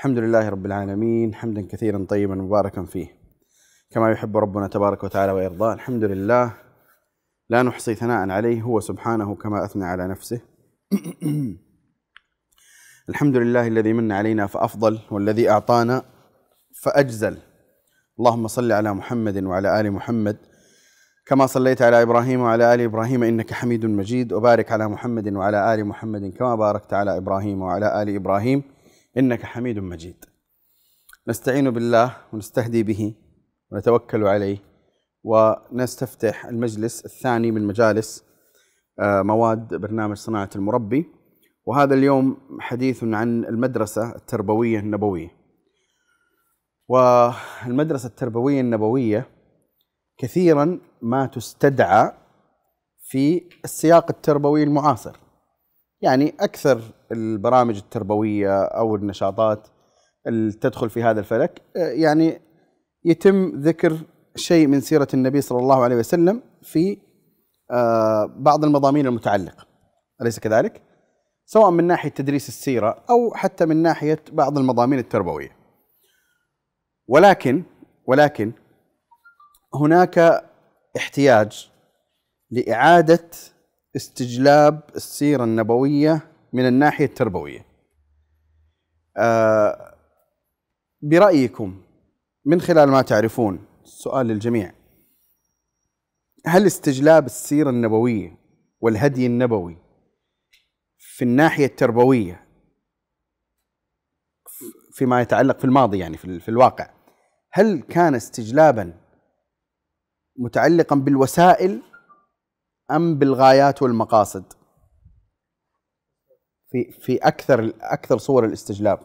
الحمد لله رب العالمين حمدا كثيرا طيبا مباركا فيه. كما يحب ربنا تبارك وتعالى ويرضاه الحمد لله. لا نحصي ثناء عليه هو سبحانه كما أثنى على نفسه. الحمد لله الذي من علينا فأفضل والذي أعطانا فأجزل. اللهم صل على محمد وعلى آل محمد. كما صليت على إبراهيم وعلى آل إبراهيم إنك حميد مجيد. وبارك على محمد وعلى آل محمد كما باركت على إبراهيم وعلى آل إبراهيم. إنك حميد مجيد. نستعين بالله ونستهدي به ونتوكل عليه ونستفتح المجلس الثاني من مجالس آه، مواد برنامج صناعة المربي وهذا اليوم حديث عن المدرسة التربوية النبوية. والمدرسة التربوية النبوية كثيرا ما تستدعى في السياق التربوي المعاصر يعني أكثر البرامج التربوية أو النشاطات اللي تدخل في هذا الفلك يعني يتم ذكر شيء من سيرة النبي صلى الله عليه وسلم في آه، بعض المضامين المتعلقة أليس كذلك؟ سواء من ناحية تدريس السيرة أو حتى من ناحية بعض المضامين التربوية. ولكن ولكن هناك احتياج لإعادة استجلاب السيرة النبوية من الناحية التربوية. آه برأيكم من خلال ما تعرفون السؤال للجميع هل استجلاب السيرة النبوية والهدي النبوي في الناحية التربوية فيما يتعلق في الماضي يعني في الواقع هل كان استجلابا متعلقا بالوسائل أم بالغايات والمقاصد؟ في في أكثر أكثر صور الاستجلاب.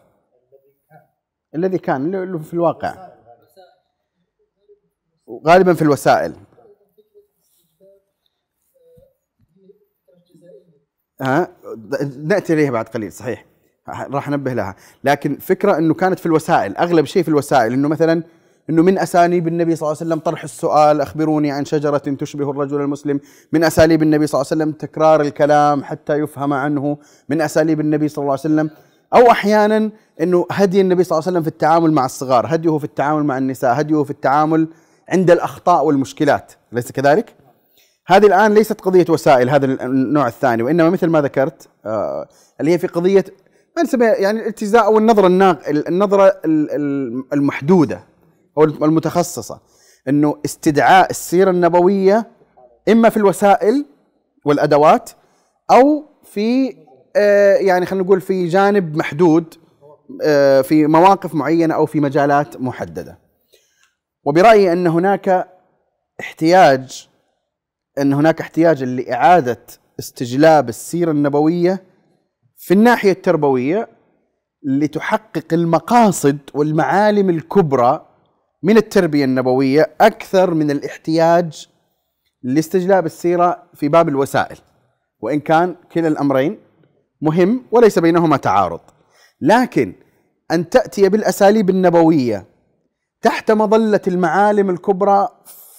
الذي كان في الواقع. غالبا في الوسائل. ها؟ نأتي إليها بعد قليل صحيح. راح أنبه لها. لكن فكرة إنه كانت في الوسائل أغلب شيء في الوسائل إنه مثلا إنه من اساليب النبي صلى الله عليه وسلم طرح السؤال أخبروني عن شجرة تشبه الرجل المسلم. من اساليب النبي صلى الله عليه وسلم تكرار الكلام حتى يفهم عنه. من اساليب النبي صلى الله عليه وسلم أو أحيانا إنه هدي النبي صلى الله عليه وسلم في التعامل مع الصغار هديه في التعامل مع النساء هديه في التعامل عند الأخطاء والمشكلات. أليس كذلك؟ هذه الآن ليست قضية وسائل هذا النوع الثاني. وإنما مثل ما ذكرت آه اللي هي في قضية ما نسميها يعني الالتزاء أو النظرة الناق النظره المحدودة. أو المتخصصة إنه استدعاء السيرة النبوية إما في الوسائل والأدوات أو في آه، يعني خلينا نقول في جانب محدود آه، في مواقف معينة أو في مجالات محددة. وبرأيي أن هناك احتياج أن هناك احتياج لإعادة استجلاب السيرة النبوية في الناحية التربوية لتحقق المقاصد والمعالم الكبرى من التربية النبوية أكثر من الاحتياج لاستجلاب السيرة في باب الوسائل وإن كان كلا الأمرين مهم وليس بينهما تعارض. لكن أن تأتي بالأساليب النبوية تحت مظلة المعالم الكبرى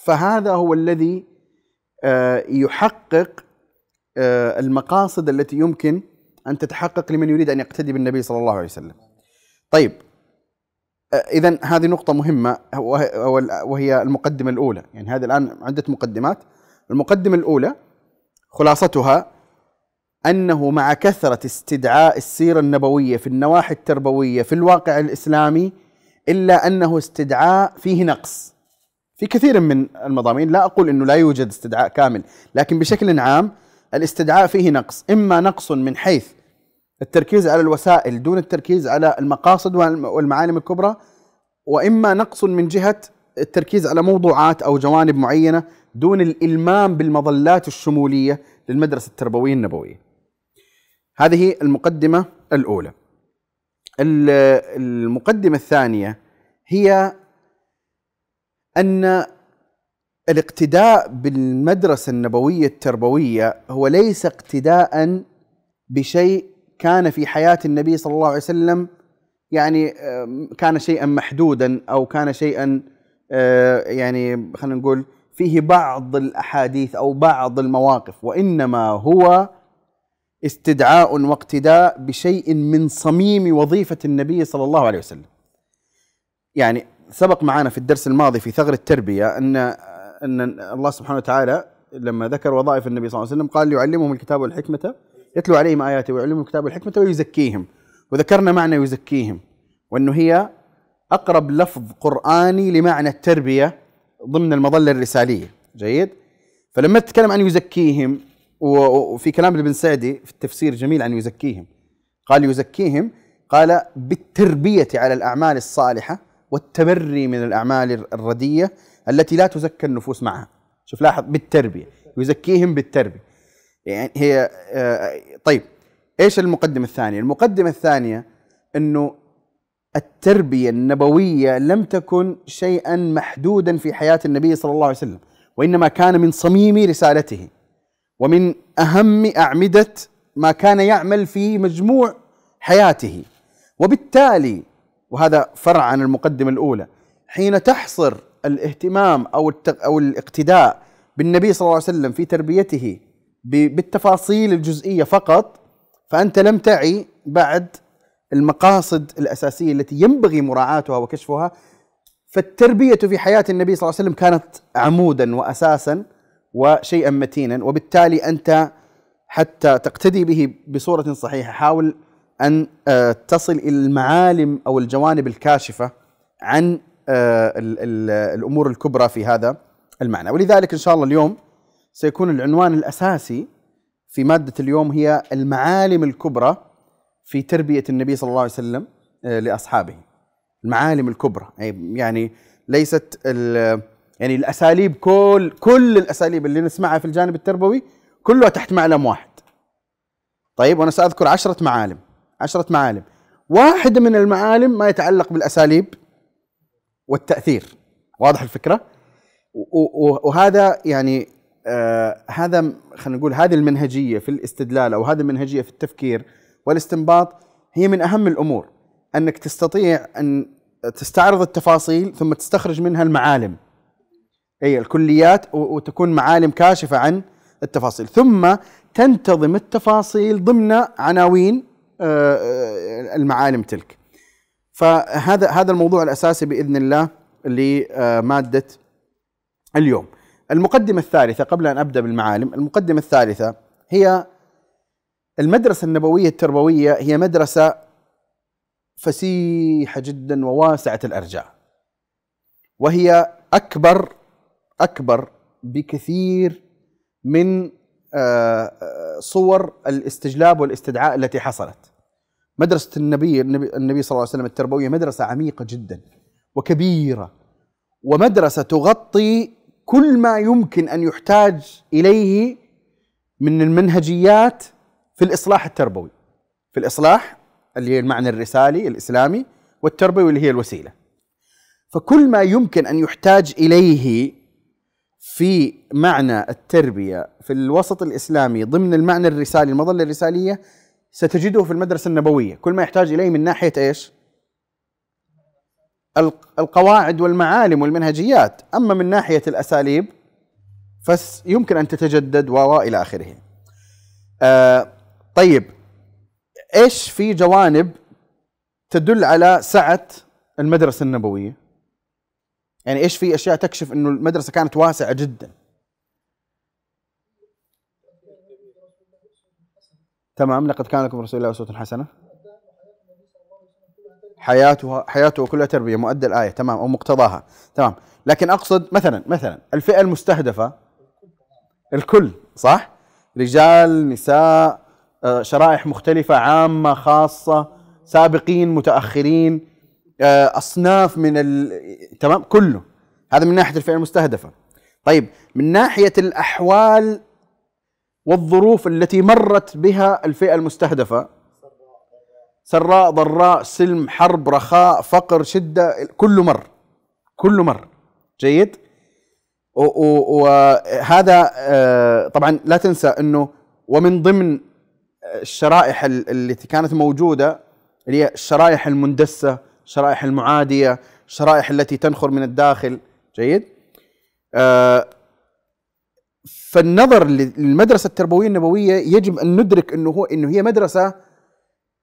فهذا هو الذي آه، يحقق آه، المقاصد التي يمكن أن تتحقق لمن يريد أن يقتدي بالنبي صلى الله عليه وسلم. طيب اذا هذه نقطة مهمة وهي المقدمة الأولى. يعني هذه الآن عدة مقدمات. المقدمة الأولى خلاصتها أنه مع كثرة استدعاء السيرة النبوية في النواحي التربوية في الواقع الإسلامي إلا أنه استدعاء فيه نقص. في كثير من المضامين لا أقول إنه لا يوجد استدعاء كامل لكن بشكل عام الاستدعاء فيه نقص. إما نقص من حيث التركيز على الوسائل دون التركيز على المقاصد والمعالم الكبرى وإما نقص من جهة التركيز على موضوعات أو جوانب معينة دون الإلمام بالمظلات الشمولية للمدرسة التربوية النبوية. هذه المقدمة الأولى. المقدمة الثانية هي أن الاقتداء بالمدرسة النبوية التربوية هو ليس اقتداء بشيء كان في حياة النبي صلى الله عليه وسلم يعني كان شيئا محدودا أو كان شيئا آه، يعني خلينا نقول فيه بعض الأحاديث أو بعض المواقف وإنما هو استدعاء واقتداء بشيء من صميم وظيفة النبي صلى الله عليه وسلم. يعني سبق معنا في الدرس الماضي في ثغر التربية أن أن الله سبحانه وتعالى لما ذكر وظائف النبي صلى الله عليه وسلم قال يعلمهم الكتاب والحكمة يتلو عليهم آياته ويعلمهم الكتاب والحكمة ويزكيهم. وذكرنا معنى يزكيهم وأنه هي أقرب لفظ قرآني لمعنى التربية ضمن المظلة الرسالية. جيد؟ فلما تتكلم عن يزكيهم وفي كلام ابن سعدي في التفسير جميل عن يزكيهم. قال يزكيهم قال بالتربية على الأعمال الصالحة والتبري من الأعمال الردية التي لا تزكى النفوس معها. شوف لاحظ بالتربية. يزكيهم بالتربية. يعني هي آه، طيب إيش المقدمة الثانية؟ المقدمة الثانية إنه التربية النبوية لم تكن شيئا محدودا في حياة النبي صلى الله عليه وسلم وإنما كان من صميم رسالته ومن أهم أعمدة ما كان يعمل في مجموع حياته. وبالتالي وهذا فرع عن المقدمة الأولى حين تحصر الاهتمام أو أو الاقتداء بالنبي صلى الله عليه وسلم في تربيته بالتفاصيل الجزئية فقط فأنت لم تعي بعد المقاصد الأساسية التي ينبغي مراعاتها وكشفها فالتربية في حياة النبي صلى الله عليه وسلم كانت عمودا وأساسا وشيئا متينا وبالتالي أنت حتى تقتدي به بصورة صحيحة. حاول أن آه، تصل إلى المعالم أو الجوانب الكاشفة عن آه، الأمور الكبرى في هذا المعنى. ولذلك إن شاء الله اليوم سيكون العنوان الأساسي في مادة اليوم هي المعالم الكبرى في تربية النبي صلى الله عليه وسلم آه، لأصحابه. المعالم الكبرى يعني ليست يعني الأساليب كل كل الأساليب اللي نسمعها في الجانب التربوي كلها تحت معلم واحد. طيب وأنا سأذكر عشرة معالم عشرة معالم. واحدة من المعالم ما يتعلق بالأساليب والتأثير واضح الفكرة؟ وهذا يعني آه هذا خلينا نقول هذه المنهجية في الاستدلال أو هذه المنهجية في التفكير والاستنباط هي من أهم الأمور أنك تستطيع أن تستعرض التفاصيل ثم تستخرج منها المعالم. أي الكليات وتكون معالم كاشفة عن التفاصيل. ثم تنتظم التفاصيل ضمن عناوين آه، آه، المعالم تلك. فهذا هذا الموضوع الأساسي بإذن الله لمادة اليوم. المقدمة الثالثة قبل أن أبدأ بالمعالم المقدمة الثالثة هي المدرسة النبوية التربوية هي مدرسة فسيحة جدا وواسعة الأرجاء. وهي أكبر أكبر بكثير من آه، صور الاستجلاب والاستدعاء التي حصلت. مدرسة النبي النبي صلى الله عليه وسلم التربوية مدرسة عميقة جدا وكبيرة ومدرسة تغطي كل ما يمكن أن يحتاج إليه من المنهجيات في الإصلاح التربوي. في الإصلاح اللي هي المعنى الرسالي الإسلامي والتربوي اللي هي الوسيلة. فكل ما يمكن أن يحتاج إليه في معنى التربية في الوسط الإسلامي ضمن المعنى الرسالي المظلة الرسالية ستجده في المدرسة النبوية. كل ما يحتاج إليه من ناحية إيش؟ القواعد والمعالم والمنهجيات. أما من ناحية الأساليب فيمكن أن تتجدد وإلى آخره. آه طيب إيش في جوانب تدل على سعة المدرسة النبوية؟ يعني إيش في أشياء تكشف إنه المدرسة كانت واسعة جدا؟ تمام لقد كان لكم رسول الله أسوة حسنة. حياته حياته كلها تربية مؤدى الآية تمام أو مقتضاها تمام. لكن أقصد مثلا مثلا الفئة المستهدفة الكل صح؟ رجال نساء آه، شرائح مختلفة عامة خاصة سابقين متأخرين آه، أصناف من ال... تمام كله. هذا من ناحية الفئة المستهدفة. طيب من ناحية الأحوال والظروف التي مرت بها الفئة المستهدفة سراء ضراء سلم حرب رخاء فقر شدة كله مر كله مر. جيد؟ وهذا آه، طبعا لا تنسى إنه ومن ضمن الشرائح التي كانت موجودة اللي هي الشرائح المندسة الشرائح المعادية الشرائح التي تنخر من الداخل. جيد؟ آه فالنظر للمدرسة التربوية النبوية يجب أن ندرك إنه هو إنه هي مدرسة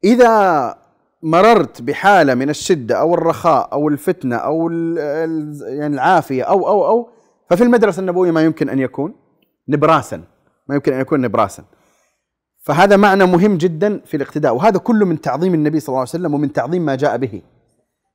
إذا مررت بحالة من الشدة أو الرخاء أو الفتنة أو يعني العافية أو أو أو ففي المدرسة النبوية ما يمكن أن يكون نبراسا. ما يمكن أن يكون نبراسا. فهذا معنى مهم جدا في الاقتداء وهذا كله من تعظيم النبي صلى الله عليه وسلم ومن تعظيم ما جاء به.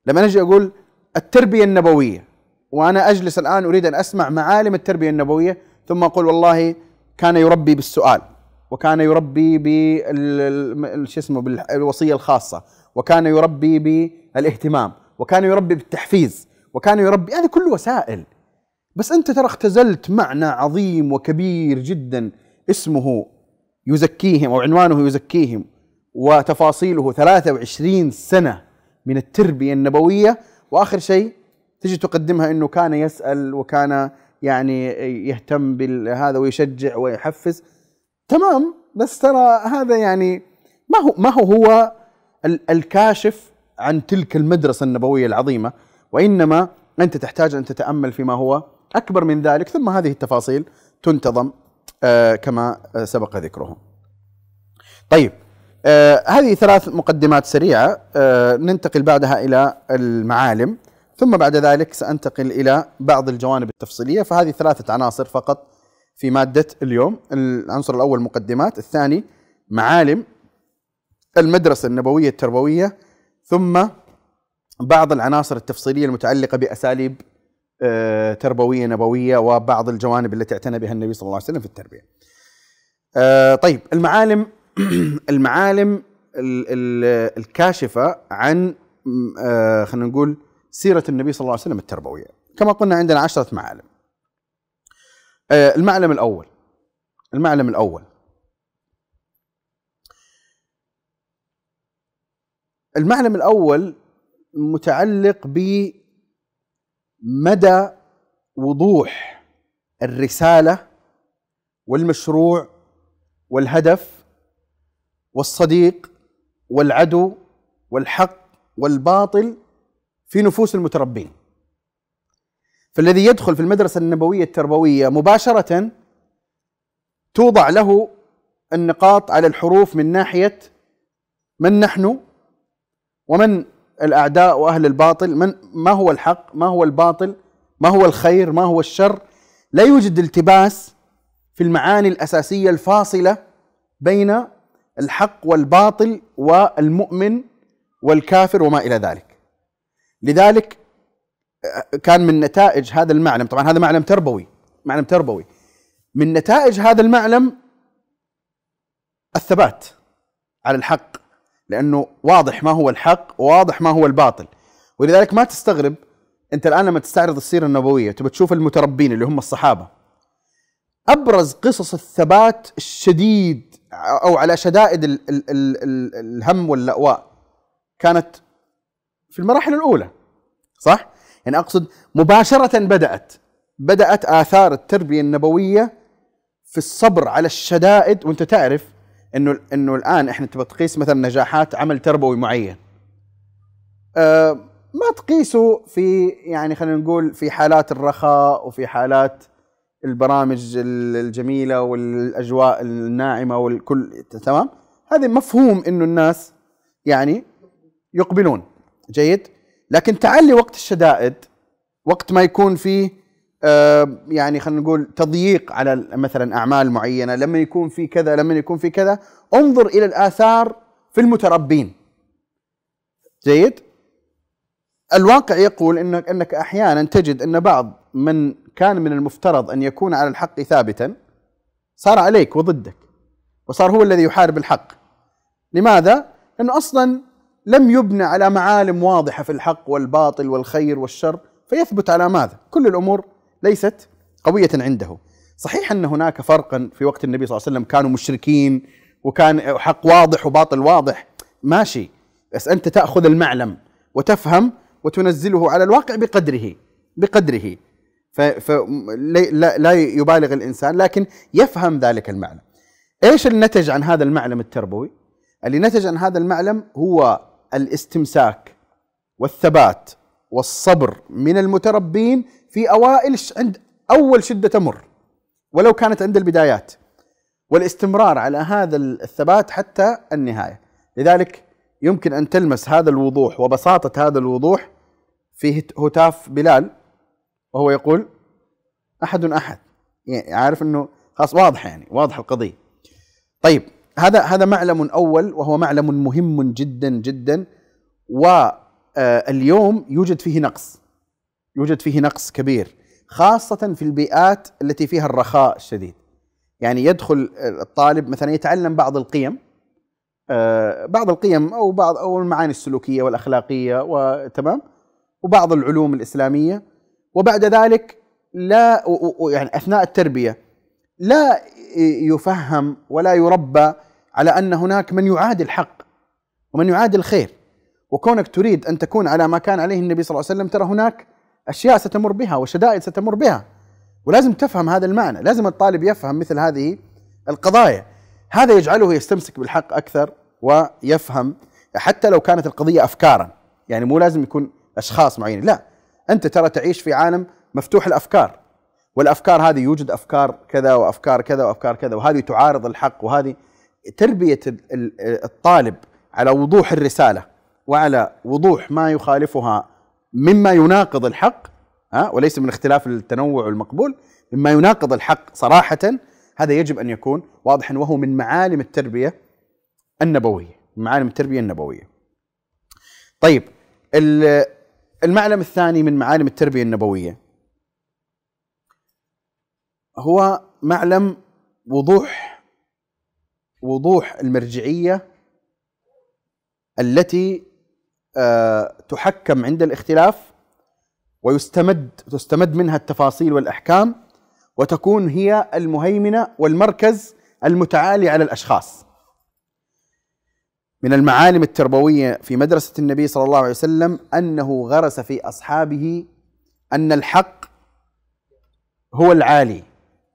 لما نجي أقول التربية النبوية وأنا أجلس الآن أريد أن أسمع معالم التربية النبوية ثم أقول والله كان يربي بالسؤال. وكان يربي بال شو اسمه بالوصيه الخاصة. وكان يربي بالاهتمام وكان يربي بالتحفيز. وكان يربي هذه كل وسائل. بس أنت ترى اختزلت معنى عظيم وكبير جدا. اسمه يزكيهم أو عنوانه يزكيهم. وتفاصيله 23 سنة من التربية النبوية. وآخر شيء تجي تقدمها إنه كان يسأل وكان يعني يهتم بهذا ويشجع ويحفز. تمام بس ترى هذا يعني ما هو ما هو هو الكاشف عن تلك المدرسة النبوية العظيمة وإنما أنت تحتاج أن تتأمل فيما هو أكبر من ذلك ثم هذه التفاصيل تنتظم آه كما آه سبق ذكره. طيب آه هذه ثلاث مقدمات سريعة ننتقل بعدها إلى المعالم ثم بعد ذلك سأنتقل إلى بعض الجوانب التفصيلية فهذه ثلاثة عناصر فقط في مادة اليوم العنصر الأول مقدمات الثاني معالم المدرسة النبوية التربوية ثم بعض العناصر التفصيلية المتعلقة بأساليب آه، تربوية نبوية وبعض الجوانب التي اعتنى بها النبي صلى الله عليه وسلم في التربية. آه، طيب المعالم المعالم الكاشفة عن آه، خلينا نقول سيرة النبي صلى الله عليه وسلم التربوية. كما قلنا عندنا عشرة معالم. المعلم الأول. المعلم الأول. المعلم الأول متعلق بمدى وضوح الرسالة والمشروع والهدف والصديق والعدو والحق والباطل في نفوس المتربين. فالذي يدخل في المدرسة النبوية التربوية مباشرة توضع له النقاط على الحروف من ناحية من نحن ومن الأعداء وأهل الباطل من ما هو الحق؟ ما هو الباطل؟ ما هو الخير؟ ما هو الشر؟ لا يوجد التباس في المعاني الأساسية الفاصلة بين الحق والباطل والمؤمن والكافر وما إلى ذلك. لذلك كان من نتائج هذا المعلم. طبعا هذا معلم تربوي معلم تربوي. من نتائج هذا المعلم الثبات على الحق لأنه واضح ما هو الحق وواضح ما هو الباطل. ولذلك ما تستغرب أنت الآن لما تستعرض السيرة النبوية تبى تشوف المتربين اللي هم الصحابة. أبرز قصص الثبات الشديد أو على شدائد ال ال ال ال الهم واللأواء كانت في المراحل الأولى صح؟ يعني أقصد مباشرة بدأت بدأت آثار التربية النبوية في الصبر على الشدائد. وأنت تعرف إنه إنه الآن إحنا تبغى تقيس مثلا نجاحات عمل تربوي معين. أه ما تقيسه في يعني خلينا نقول في حالات الرخاء وفي حالات البرامج الجميلة والأجواء الناعمة والكل تمام؟ هذا مفهوم إنه الناس يعني يقبلون. جيد؟ لكن تعلي وقت الشدائد وقت ما يكون فيه آه، يعني خلينا نقول تضييق على مثلا أعمال معينة لما يكون في كذا لما يكون في كذا انظر إلى الآثار في المتربين. جيد؟ الواقع يقول انك إنك أحيانا تجد إن بعض من كان من المفترض أن يكون على الحق ثابتا صار عليك وضدك وصار هو الذي يحارب الحق. لماذا؟ لأنه أصلا لم يبنى على معالم واضحة في الحق والباطل والخير والشر فيثبت على ماذا؟ كل الأمور ليست قوية عنده. صحيح أن هناك فرقا في وقت النبي صلى الله عليه وسلم كانوا مشركين وكان حق واضح وباطل واضح. ماشي بس أنت تأخذ المعلم وتفهم وتنزله على الواقع بقدره بقدره. فلا لا يبالغ الإنسان لكن يفهم ذلك المعلم. إيش النتج عن هذا المعلم التربوي؟ اللي نتج عن هذا المعلم هو الاستمساك والثبات والصبر من المتربين في أوائل عند أول شدة تمر ولو كانت عند البدايات والاستمرار على هذا الثبات حتى النهاية. لذلك يمكن أن تلمس هذا الوضوح وبساطة هذا الوضوح في هتاف بلال وهو يقول أحد أحد. يعني عارف إنه خلاص واضح يعني واضح القضية. طيب هذا هذا معلم أول وهو معلم مهم جدا جدا. واليوم يوجد فيه نقص. يوجد فيه نقص كبير خاصة في البيئات التي فيها الرخاء الشديد. يعني يدخل الطالب مثلا يتعلم بعض القيم آه، بعض القيم أو بعض أو المعاني السلوكية والأخلاقية وتمام وبعض العلوم الإسلامية. وبعد ذلك لا يعني أثناء التربية لا يفهم ولا يربى على أن هناك من يعادي الحق ومن يعادي الخير. وكونك تريد أن تكون على ما كان عليه النبي صلى الله عليه وسلم ترى هناك أشياء ستمر بها وشدائد ستمر بها. ولازم تفهم هذا المعنى لازم الطالب يفهم مثل هذه القضايا. هذا يجعله يستمسك بالحق أكثر ويفهم حتى لو كانت القضية افكارا. يعني مو لازم يكون أشخاص معينين لا. أنت ترى تعيش في عالم مفتوح الأفكار. والأفكار هذه يوجد أفكار كذا وأفكار كذا وأفكار كذا وهذه تعارض الحق وهذه تربية الطالب على وضوح الرسالة وعلى وضوح ما يخالفها مما يناقض الحق ها وليس من اختلاف التنوع المقبول مما يناقض الحق صراحة هذا يجب أن يكون واضحا وهو من معالم التربية النبوية من معالم التربية النبوية. طيب المعلم الثاني من معالم التربية النبوية هو معلم وضوح وضوح المرجعية التي آه، تحكم عند الاختلاف ويستمد تستمد منها التفاصيل والأحكام وتكون هي المهيمنة والمركز المتعالي على الأشخاص. من المعالم التربوية في مدرسة النبي صلى الله عليه وسلم أنه غرس في أصحابه أن الحق هو العالي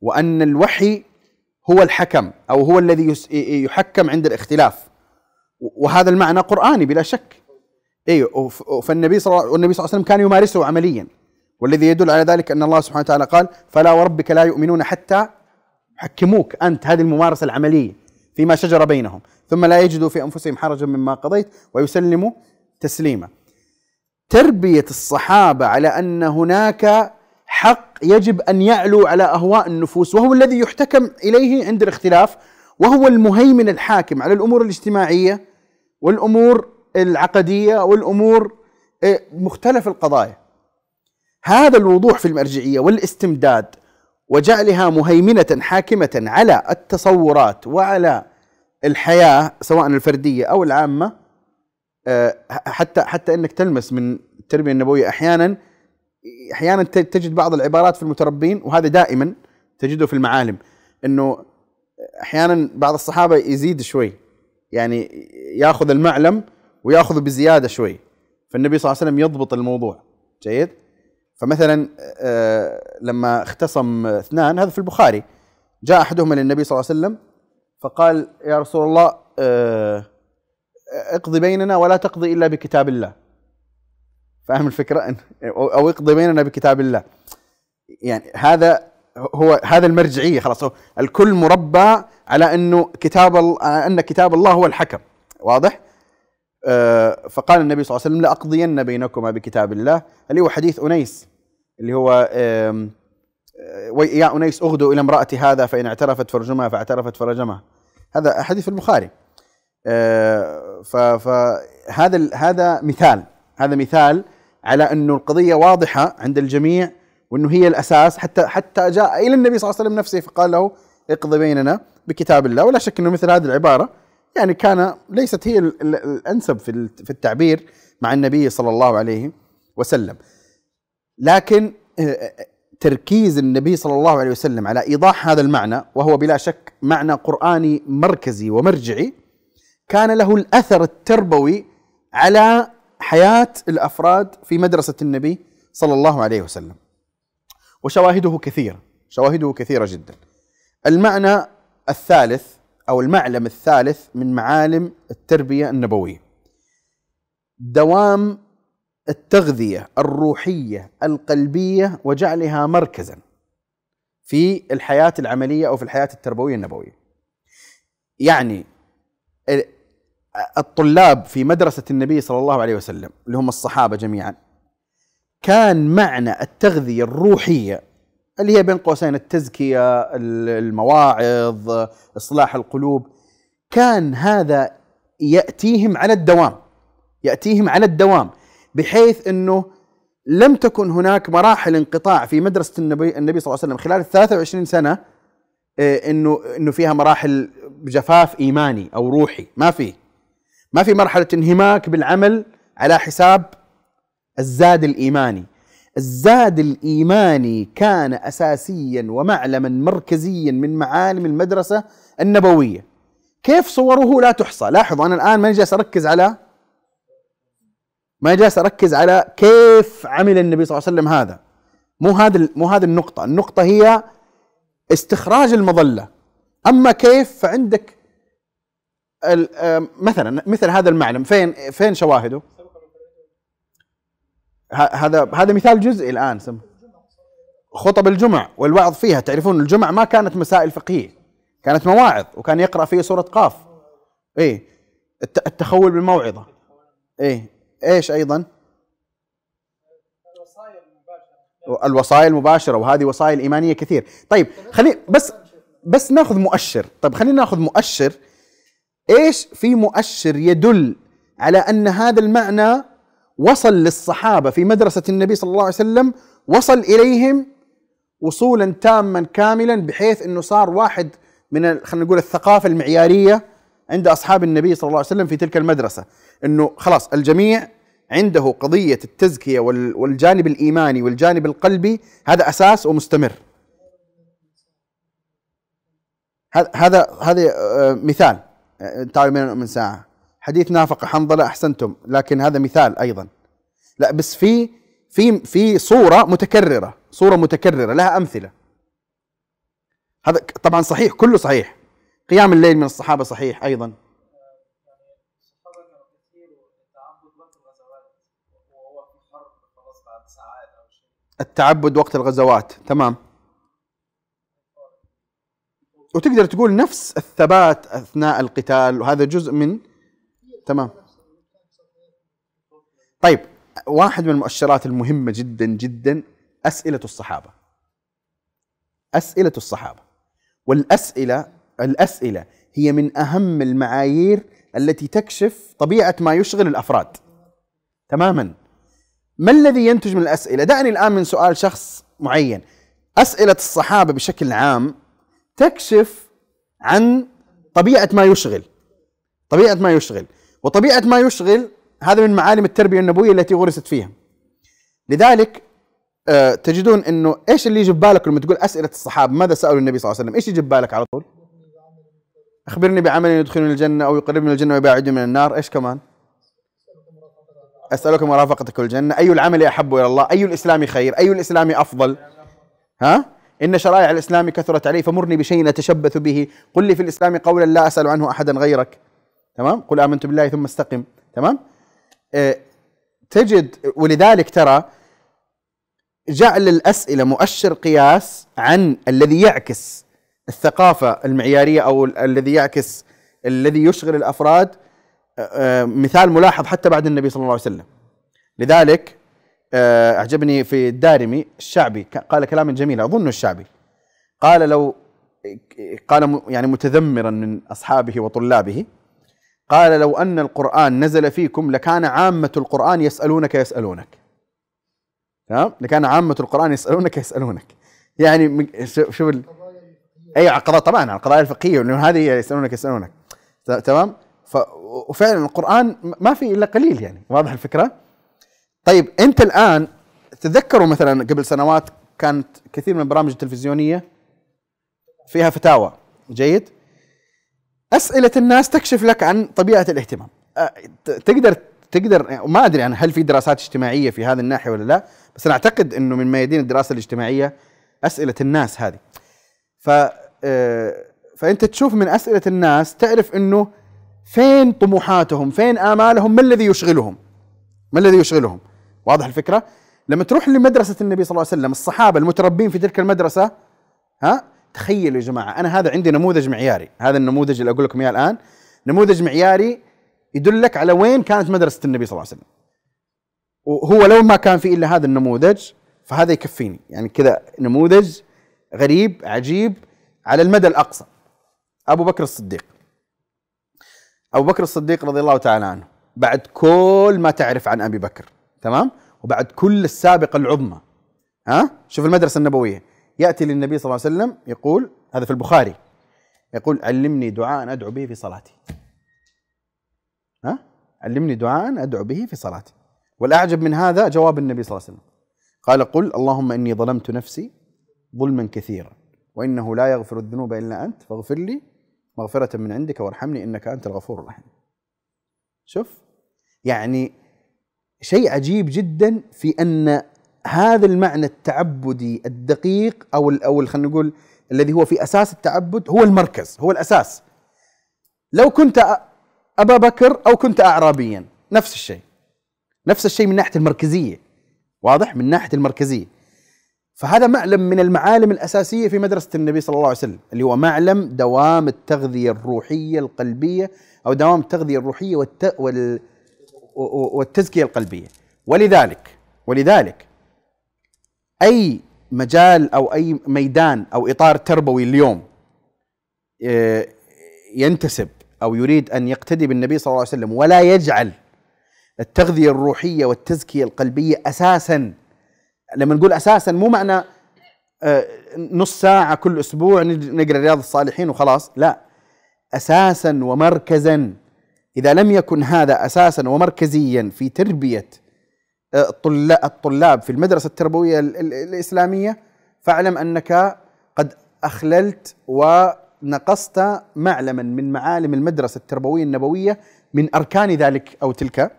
وأن الوحي هو الحكم أو هو الذي يحكم عند الاختلاف. وهذا المعنى قرآني بلا شك. أيوه فالنبي صلى الله عليه وسلم كان يمارسه عمليا. والذي يدل على ذلك أن الله سبحانه وتعالى قال فلا وربك لا يؤمنون حتى يحكموك. أنت هذه الممارسة العملية فيما شجر بينهم. ثم لا يجدوا في أنفسهم حرجا مما قضيت ويسلموا تسليما. تربية الصحابة على أن هناك حق يجب أن يعلو على أهواء النفوس وهو الذي يحتكم إليه عند الاختلاف وهو المهيمن الحاكم على الأمور الاجتماعية والأمور العقدية والأمور إيه، مختلف القضايا. هذا الوضوح في المرجعية والاستمداد وجعلها مهيمنة حاكمة على التصورات وعلى الحياة سواء الفردية أو العامة آه، حتى حتى إنك تلمس من التربية النبوية أحيانا أحيانا تجد بعض العبارات في المتربين وهذا دائما تجده في المعالم إنه أحيانا بعض الصحابة يزيد شوي يعني ياخذ المعلم وياخذ بزيادة شوي فالنبي صلى الله عليه وسلم يضبط الموضوع جيد؟ فمثلا آه، لما اختصم اثنان هذا في البخاري جاء أحدهما للنبي صلى الله عليه وسلم فقال يا رسول الله آه، اقضي بيننا ولا تقضي إلا بكتاب الله. فاهم الفكرة؟ أو اقضي بيننا بكتاب الله. يعني هذا هو هذا المرجعية خلاص. الكل مربى على إنه كتاب إن كتاب الله هو الحكم. واضح؟ آه، فقال النبي صلى الله عليه وسلم لأقضين بينكما بكتاب الله. اللي هو حديث أنيس اللي هو آه، يا أنيس أغدوا إلى امرأة هذا فإن اعترفت فرجمها فاعترفت فرجمها. هذا حديث البخاري. آه، فهذا هذا مثال. هذا مثال على انه القضية واضحة عند الجميع وأنه هي الأساس حتى حتى جاء إلى النبي صلى الله عليه وسلم نفسه فقال له اقضي بيننا بكتاب الله. ولا شك أنه مثل هذه العبارة يعني كان ليست هي الأنسب في في التعبير مع النبي صلى الله عليه وسلم. لكن آه، آه، تركيز النبي صلى الله عليه وسلم على إيضاح هذا المعنى وهو بلا شك معنى قرآني مركزي ومرجعي كان له الأثر التربوي على حياة الأفراد في مدرسة النبي صلى الله عليه وسلم. وشواهده كثيرة شواهده كثيرة جدا. المعنى الثالث أو المعلم الثالث من معالم التربية النبوية. دوام التغذية الروحية القلبية وجعلها مركزا في الحياة العملية أو في الحياة التربوية النبوية. يعني الطلاب في مدرسة النبي صلى الله عليه وسلم اللي هم الصحابة جميعا كان معنى التغذية الروحية اللي هي بين قوسين التزكية المواعظ إصلاح القلوب كان هذا يأتيهم على الدوام يأتيهم على الدوام بحيث إنه لم تكن هناك مراحل انقطاع في مدرسة النبي النبي صلى الله عليه وسلم خلال ال 23 سنة آه، انه إنه فيها مراحل جفاف إيماني أو روحي ما في ما في مرحلة انهماك بالعمل على حساب الزاد الإيماني. الزاد الإيماني كان اساسيا ومعلما مركزيا من معالم المدرسة النبوية. كيف صوره لا تحصى؟ لاحظوا أنا الآن ما جالس أركز على ما جالس أركز على كيف عمل النبي صلى الله عليه وسلم هذا. مو هذا مو هذه النقطة. النقطة هي استخراج المظلة. أما كيف فعندك مثلا مثل هذا المعلم فين فين شواهده؟ هذا هذا مثال جزئي الآن سم. خطب الجمع والوعظ فيها تعرفون الجمع ما كانت مسائل فقهية كانت مواعظ وكان يقرأ فيها سورة قاف. إيه التخول بالموعظة. إيه إيش أيضا؟ الوصايا المباشرة وهذه وصايا إيمانية كثير. طيب خلينا بس بس ناخذ مؤشر. طيب خلينا ناخذ مؤشر إيش في مؤشر يدل على أن هذا المعنى وصل للصحابة في مدرسة النبي صلى الله عليه وسلم وصل إليهم وصولا تاما كاملا بحيث إنه صار واحد من خلينا نقول الثقافة المعيارية عند أصحاب النبي صلى الله عليه وسلم في تلك المدرسة. إنه خلاص الجميع عنده قضية التزكية والجانب الإيماني والجانب القلبي هذا أساس ومستمر. هذا هذا آه، تعالوا من ساعة. حديث نافق حنظلة أحسنتم لكن هذا مثال أيضا. لا بس في في في صورة متكررة صورة متكررة لها أمثلة. هذا طبعا صحيح كله صحيح. قيام الليل من الصحابة صحيح أيضا. التعبد وقت الغزوات تمام. وتقدر تقول نفس الثبات أثناء القتال وهذا جزء من تمام. طيب واحد من المؤشرات المهمة جدا جدا أسئلة الصحابة. أسئلة الصحابة. والأسئلة الأسئلة هي من أهم المعايير التي تكشف طبيعة ما يشغل الأفراد. تماما. ما الذي ينتج من الأسئلة؟ دعني الآن من سؤال شخص معين. أسئلة الصحابة بشكل عام تكشف عن طبيعة ما يشغل. طبيعة ما يشغل. وطبيعة ما يشغل هذا من معالم التربية النبوية التي غرست فيها. لذلك آه تجدون إنه إيش اللي يجي ببالك لما تقول أسئلة الصحابة؟ ماذا سألوا النبي صلى الله عليه وسلم؟ إيش يجي ببالك على طول؟ أخبرني بعمل يدخلني الجنة أو يقربني من الجنة ويبعدني من النار إيش كمان؟ اسالك مرافقتك الجنة. أي العمل احب إلى الله؟ أي الإسلام خير؟ أي الإسلام أفضل؟ ها؟ إن شرائع الإسلام كثرت علي فمرني بشيء أتشبث به. قل لي في الإسلام قولا لا أسأل عنه أحدا غيرك. تمام؟ قل آمنت بالله ثم استقم. تمام؟ أه تجد ولذلك ترى جعل الأسئلة مؤشر قياس عن الذي يعكس الثقافة المعيارية أو الذي يعكس الذي يشغل الأفراد. أه مثال ملاحظ حتى بعد النبي صلى الله عليه وسلم. لذلك أه أعجبني في الدارمي الشعبي. قال كلاما جميلا اظن الشعبي. قال لو قال يعني متذمرا من أصحابه وطلابه قال لو أن القرآن نزل فيكم لكان عامة القرآن يسألونك يسألونك. تمام؟ لكان عامة القرآن يسألونك يسألونك. يعني شوف ال... أي قضايا طبعا على القضايا الفقهية لأنه هذه يسألونك يسألونك. تمام؟ ف... وفعلا القرآن ما في إلا قليل يعني واضح الفكرة؟ طيب انت الآن تذكروا مثلا قبل سنوات كانت كثير من البرامج التلفزيونية فيها فتاوى. جيد. أسئلة الناس تكشف لك عن طبيعة الاهتمام. تقدر تقدر ما أدري يعني هل في دراسات اجتماعية في هذه الناحية ولا لا بس أنا أعتقد إنه من ميادين الدراسة الاجتماعية أسئلة الناس هذه. ف فأنت تشوف من أسئلة الناس تعرف إنه فين طموحاتهم فين آمالهم ما الذي يشغلهم؟ ما الذي يشغلهم؟ واضح الفكرة؟ لما تروح لمدرسة النبي صلى الله عليه وسلم الصحابة المتربين في تلك المدرسة ها؟ تخيلوا يا جماعة أنا هذا عندي نموذج معياري هذا النموذج اللي أقول لكم إياه الآن نموذج معياري يدلك على وين كانت مدرسة النبي صلى الله عليه وسلم. وهو لو ما كان في إلا هذا النموذج فهذا يكفيني. يعني كذا نموذج غريب عجيب على المدى الأقصى. أبو بكر الصديق. أبو بكر الصديق رضي الله تعالى عنه بعد كل ما تعرف عن أبي بكر. تمام؟ وبعد كل السابقة العظمى. ها؟ شوف المدرسة النبوية. يأتي للنبي صلى الله عليه وسلم يقول هذا في البخاري يقول علمني دعاء أدعو به في صلاتي. ها؟ علمني دعاء أدعو به في صلاتي. والأعجب من هذا جواب النبي صلى الله عليه وسلم. قال قل اللهم إني ظلمت نفسي ظلما كثيرا وإنه لا يغفر الذنوب إلا أنت فاغفر لي مغفرة من عندك وارحمني إنك أنت الغفور الرحيم. شوف؟ يعني شيء عجيب جدا في أن هذا المعنى التعبدي الدقيق أو أو خلينا نقول الذي هو في أساس التعبد هو المركز هو الأساس. لو كنت أبا بكر أو كنت اعرابيا نفس الشيء. نفس الشيء من ناحية المركزية. واضح؟ من ناحية المركزية. فهذا معلم من المعالم الأساسية في مدرسة النبي صلى الله عليه وسلم اللي هو معلم دوام التغذية الروحية القلبية أو دوام التغذية الروحية والت... وال... والتزكية القلبية. ولذلك ولذلك أي مجال أو أي ميدان أو إطار تربوي اليوم آه، ينتسب أو يريد أن يقتدي بالنبي صلى الله عليه وسلم ولا يجعل التغذية الروحية والتزكية القلبية أساساً لما نقول أساسا مو معنى آه، نص ساعة كل أسبوع نقرأ رياض الصالحين وخلاص لا. أساسا ومركزا إذا لم يكن هذا أساسا ومركزيا في تربية آه، الطلاب في المدرسة التربوية الإسلامية فاعلم أنك قد أخللت ونقصت معلما من معالم المدرسة التربوية النبوية من أركان ذلك أو تلك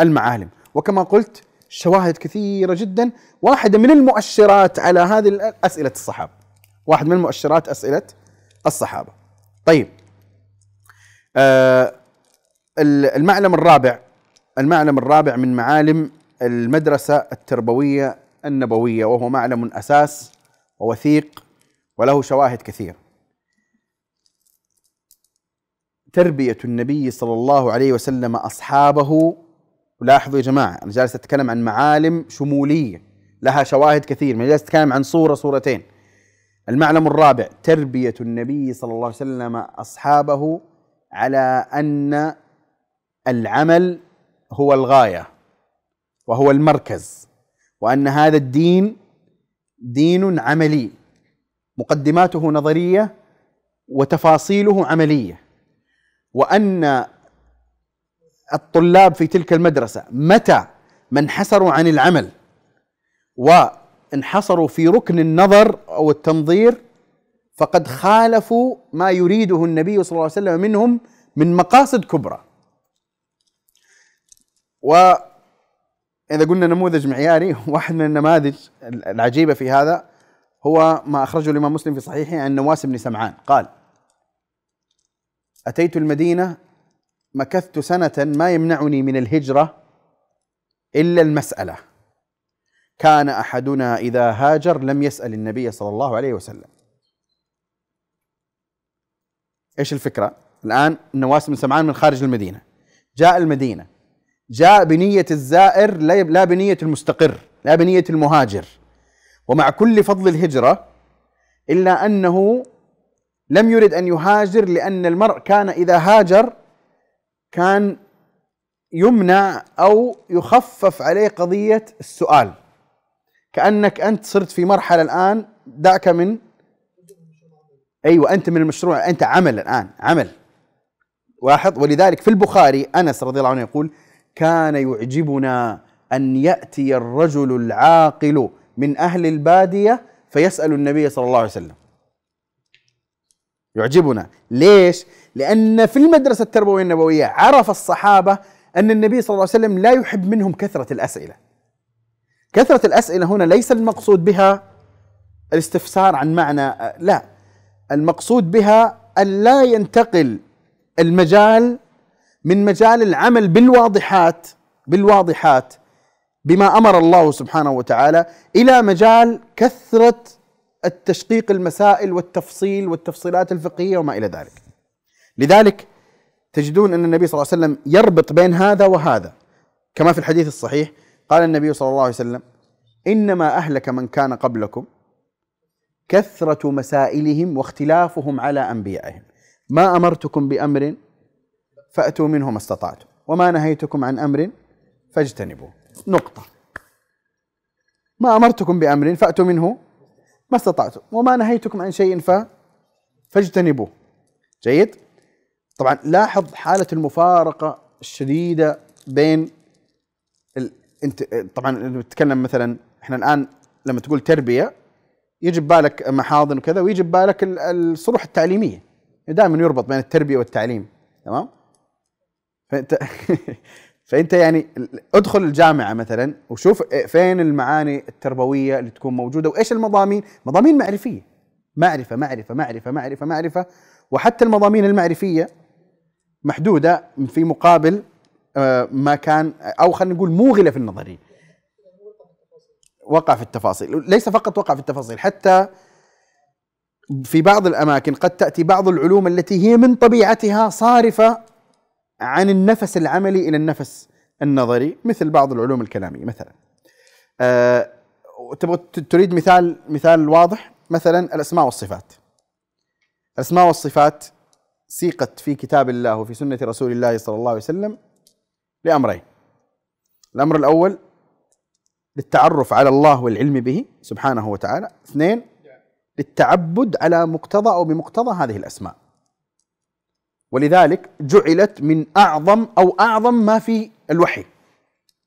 المعالم. وكما قلت شواهد كثيرة جدا. واحدة من المؤشرات على هذه أسئلة الصحابة. واحد من المؤشرات أسئلة الصحابة. طيب آه المعلم الرابع. المعلم الرابع من معالم المدرسة التربوية النبوية وهو معلم أساس ووثيق وله شواهد كثيرة. تربية النبي صلى الله عليه وسلم أصحابه ولاحظوا يا جماعة أنا جالس أتكلم عن معالم شمولية لها شواهد كثير من جالس أتكلم عن صورة صورتين. المعلم الرابع تربية النبي صلى الله عليه وسلم أصحابه على أن العمل هو الغاية وهو المركز وأن هذا الدين دين عملي مقدماته نظرية وتفاصيله عملية وأن الطلاب في تلك المدرسة متى ما انحسروا عن العمل وانحصروا في ركن النظر أو التنظير فقد خالفوا ما يريده النبي صلى الله عليه وسلم منهم من مقاصد كبرى. وإذا قلنا نموذج معياري واحد من النماذج العجيبة في هذا هو ما أخرجه الإمام مسلم في صحيحه عن نواس بن سمعان. قال أتيت المدينة مكثت سنة ما يمنعني من الهجرة إلا المسألة. كان أحدنا إذا هاجر لم يسأل النبي صلى الله عليه وسلم. إيش الفكرة؟ الآن نواس بن سمعان من خارج المدينة. جاء المدينة. جاء بنية الزائر لا بنية المستقر لا بنية المهاجر. ومع كل فضل الهجرة إلا أنه لم يرد أن يهاجر لأن المرء كان إذا هاجر كان يمنع أو يخفف عليه قضية السؤال. كأنك أنت صرت في مرحلة الآن دعك من أيوه أنت من المشروع أنت عمل الآن عمل لاحظ ولذلك في البخاري أنس رضي الله عنه يقول كان يعجبنا أن يأتي الرجل العاقل من أهل البادية فيسأل النبي صلى الله عليه وسلم. يعجبنا. ليش؟ لأن في المدرسة التربوية النبوية عرف الصحابة أن النبي صلى الله عليه وسلم لا يحب منهم كثرة الأسئلة. كثرة الأسئلة هنا ليس المقصود بها الاستفسار عن معنى لا. المقصود بها أن لا ينتقل المجال من مجال العمل بالواضحات بالواضحات بما أمر الله سبحانه وتعالى إلى مجال كثرة التشقيق المسائل والتفصيل والتفصيلات الفقهية وما إلى ذلك. لذلك تجدون أن النبي صلى الله عليه وسلم يربط بين هذا وهذا كما في الحديث الصحيح قال النبي صلى الله عليه وسلم إنما أهلك من كان قبلكم كثرة مسائلهم واختلافهم على أنبيائهم ما أمرتكم بأمر فأتوا منه ما استطعتم. وما نهيتكم عن أمر فاجتنبوه. نقطة. ما أمرتكم بأمر فأتوا منه ما استطعتم. وما نهيتكم عن شيء ف فاجتنبوه. جيد؟ طبعا لاحظ حالة المفارقة الشديدة بين ال... انت طبعا نتكلم مثلا إحنا الآن لما تقول تربية يجي ببالك محاضن وكذا ويجي ببالك الصروح التعليمية. دائما يربط بين التربية والتعليم. تمام؟ فانت فأنت يعني ادخل الجامعة مثلا وشوف فين المعاني التربوية اللي تكون موجودة وإيش المضامين؟ مضامين معرفية. معرفة معرفة معرفة معرفة معرفة. وحتى المضامين المعرفية محدودة في مقابل آه، ما كان أو خلينا نقول موغله في النظرية. وقع في التفاصيل. ليس فقط وقع في التفاصيل حتى في بعض الأماكن قد تأتي بعض العلوم التي هي من طبيعتها صارفة عن النفس العملي إلى النفس النظري مثل بعض العلوم الكلامية مثلا. أه تريد مثال مثال واضح؟ مثلا الأسماء والصفات. الأسماء والصفات سيقت في كتاب الله وفي سنة رسول الله صلى الله عليه وسلم لأمرين. الأمر الأول للتعرف على الله والعلم به سبحانه وتعالى. اثنين للتعبد على مقتضى أو بمقتضى هذه الأسماء. ولذلك جعلت من أعظم أو أعظم ما في الوحي.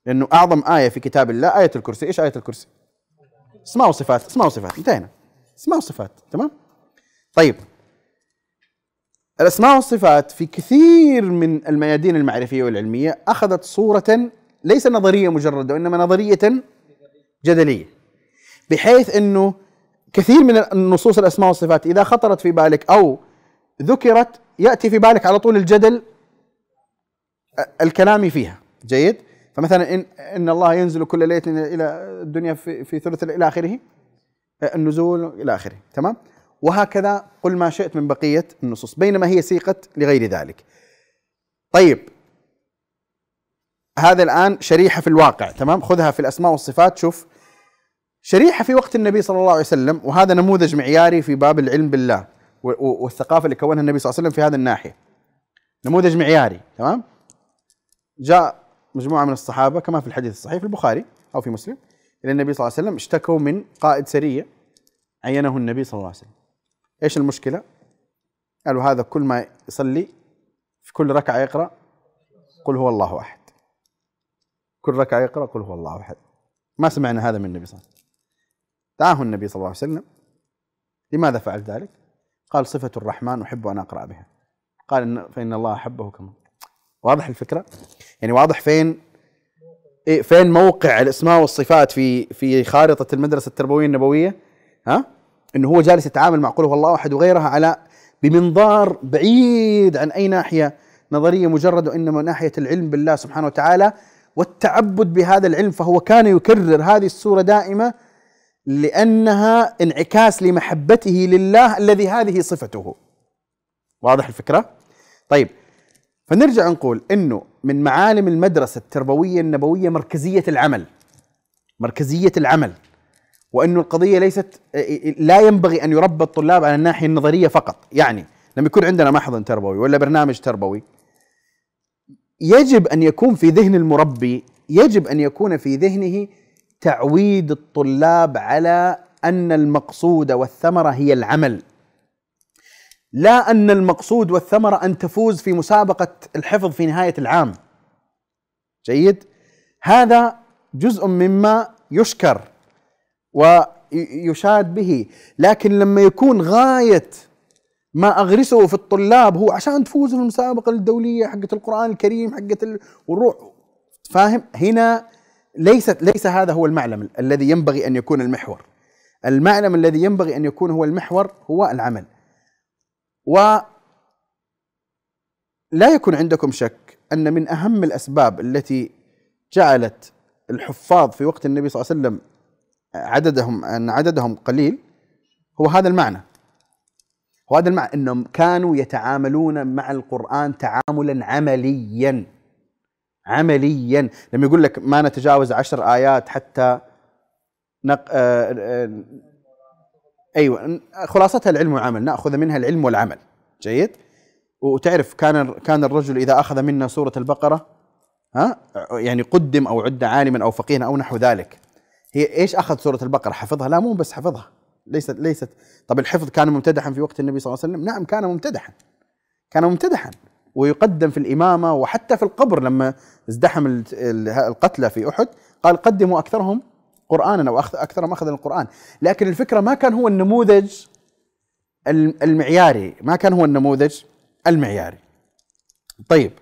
لأنه أعظم آية في كتاب الله آية الكرسي. إيش آية الكرسي؟ اسماء وصفات اسماء وصفات انتهينا. اسماء وصفات تمام؟ طيب. الأسماء والصفات في كثير من الميادين المعرفية والعلمية أخذت صورة ليس نظرية مجردة وإنما نظرية جدلية. بحيث إنه كثير من النصوص الأسماء والصفات إذا خطرت في بالك أو ذكرت يأتي في بالك على طول الجدل الكلامي فيها. جيد؟ فمثلا إن إن الله ينزل كل ليلة إلى الدنيا في في ثلث إلى آخره النزول إلى آخره. تمام؟ وهكذا قل ما شئت من بقية النصوص بينما هي سيقت لغير ذلك. طيب. هذا الآن شريحة في الواقع. تمام؟ خذها في الأسماء والصفات شوف. شريحة في وقت النبي صلى الله عليه وسلم وهذا نموذج معياري في باب العلم بالله. والثقافة اللي كونها النبي صلى الله عليه وسلم في هذه الناحية. نموذج معياري تمام؟ جاء مجموعة من الصحابة كما في الحديث الصحيح في البخاري أو في مسلم إلى النبي صلى الله عليه وسلم اشتكوا من قائد سريه عينه النبي صلى الله عليه وسلم. إيش المشكلة؟ قالوا هذا كل ما يصلي في كل ركعة يقرأ قل هو الله أحد. كل ركعة يقرأ قل هو الله أحد. ما سمعنا هذا من النبي صلى الله عليه وسلم. دعاه النبي صلى الله عليه وسلم. لماذا فعل ذلك؟ قال صفة الرحمن أحب أن أقرأ بها. قال إن فإن الله أحبه كما. واضح الفكرة؟ يعني واضح فين إيه فين موقع الأسماء والصفات في في خارطة المدرسة التربوية النبوية؟ ها؟ إنه هو جالس يتعامل مع قل هو الله أحد وغيرها على بمنظار بعيد عن أي ناحية نظرية مجرد وإنما ناحية العلم بالله سبحانه وتعالى والتعبد بهذا العلم فهو كان يكرر هذه السورة دائمة لأنها انعكاس لمحبته لله الذي هذه صفته. واضح الفكرة؟ طيب فنرجع نقول إنه من معالم المدرسة التربوية النبوية مركزية العمل. مركزية العمل. وانه القضية ليست لا ينبغي أن يربى الطلاب على الناحية النظرية فقط. يعني لما يكون عندنا محضن تربوي ولا برنامج تربوي. يجب أن يكون في ذهن المربي يجب أن يكون في ذهنه تعويد الطلاب على أن المقصود والثمرة هي العمل. لا أن المقصود والثمرة أن تفوز في مسابقة الحفظ في نهاية العام. جيد؟ هذا جزء مما يشكر ويشاد به. لكن لما يكون غاية ما أغرسه في الطلاب هو عشان تفوزوا في المسابقة الدولية حقت القرآن الكريم حقت والروح. فاهم؟ هنا ليست ليس هذا هو المعلم الذي ينبغي أن يكون المحور. المعلم الذي ينبغي أن يكون هو المحور هو العمل. و لا يكون عندكم شك أن من أهم الأسباب التي جعلت الحفاظ في وقت النبي صلى الله عليه وسلم عددهم أن عددهم قليل هو هذا المعنى. هو هذا المعنى إنهم كانوا يتعاملون مع القرآن تعاملا عمليا. عمليا. لما يقول لك ما نتجاوز عشر آيات حتى نق... آه... آه... أيوه خلاصتها العلم والعمل نأخذ منها العلم والعمل. جيد؟ وتعرف كان كان الرجل إذا أخذ منا سورة البقرة ها؟ يعني قدم أو عد عالما أو فقيها أو نحو ذلك. هي إيش أخذ سورة البقرة؟ حفظها؟ لا مو بس حفظها. ليست ليست. طب الحفظ كان ممتدحا في وقت النبي صلى الله عليه وسلم؟ نعم كان ممتدحا. كان ممتدحا. ويقدم في الإمامة وحتى في القبر لما ازدحم القتلى في أحد قال قدموا أكثرهم قرانا أو أكثرهم اخذا القرآن. لكن الفكرة ما كان هو النموذج المعياري ما كان هو النموذج المعياري. طيب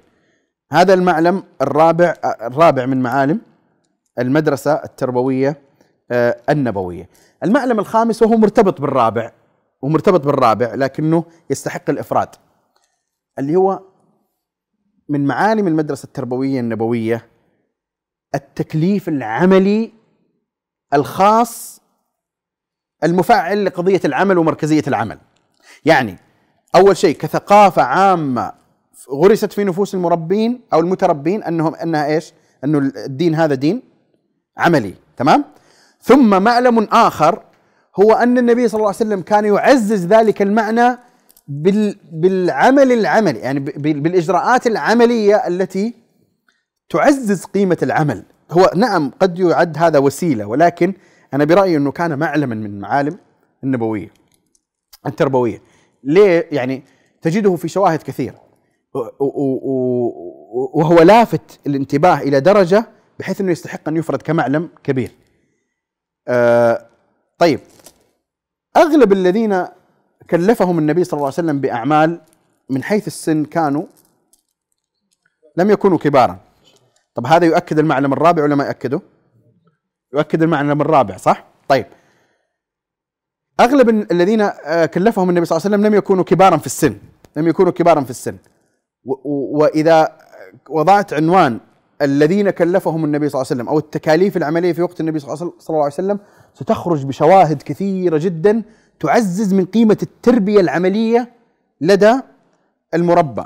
هذا المعلم الرابع الرابع من معالم المدرسة التربوية آه، النبوية. المعلم الخامس وهو مرتبط بالرابع ومرتبط بالرابع لكنه يستحق الإفراد اللي هو من معالم المدرسة التربوية النبوية التكليف العملي الخاص المفعل لقضية العمل ومركزية العمل. يعني أول شيء كثقافة عامة غرست في نفوس المربين أو المتربين أنهم أنها إيش؟ أنه الدين هذا دين عملي تمام؟ ثم معلم آخر هو أن النبي صلى الله عليه وسلم كان يعزز ذلك المعنى بالعمل العملي يعني بالإجراءات العملية التي تعزز قيمة العمل. هو نعم قد يعد هذا وسيلة ولكن أنا برأيي أنه كان معلما من معالم النبوية التربوية. ليه؟ يعني تجده في شواهد كثيرة. وهو لافت الانتباه إلى درجة بحيث أنه يستحق أن يفرد كمعلم كبير. آه طيب. أغلب الذين كلفهم النبي صلى الله عليه وسلم بأعمال من حيث السن كانوا لم يكونوا كبارا. طب هذا يؤكد المعلم الرابع ولا ما يؤكده؟ يؤكد المعلم الرابع صح؟ طيب. أغلب الذين آه، كلفهم النبي صلى الله عليه وسلم لم يكونوا كبارا في السن لم يكونوا كبارا في السن. وإذا وضعت عنوان الذين كلفهم النبي صلى الله عليه وسلم أو التكاليف العملية في وقت النبي صلى الله عليه وسلم ستخرج بشواهد كثيرة جدا تعزز من قيمة التربية العملية لدى المربى.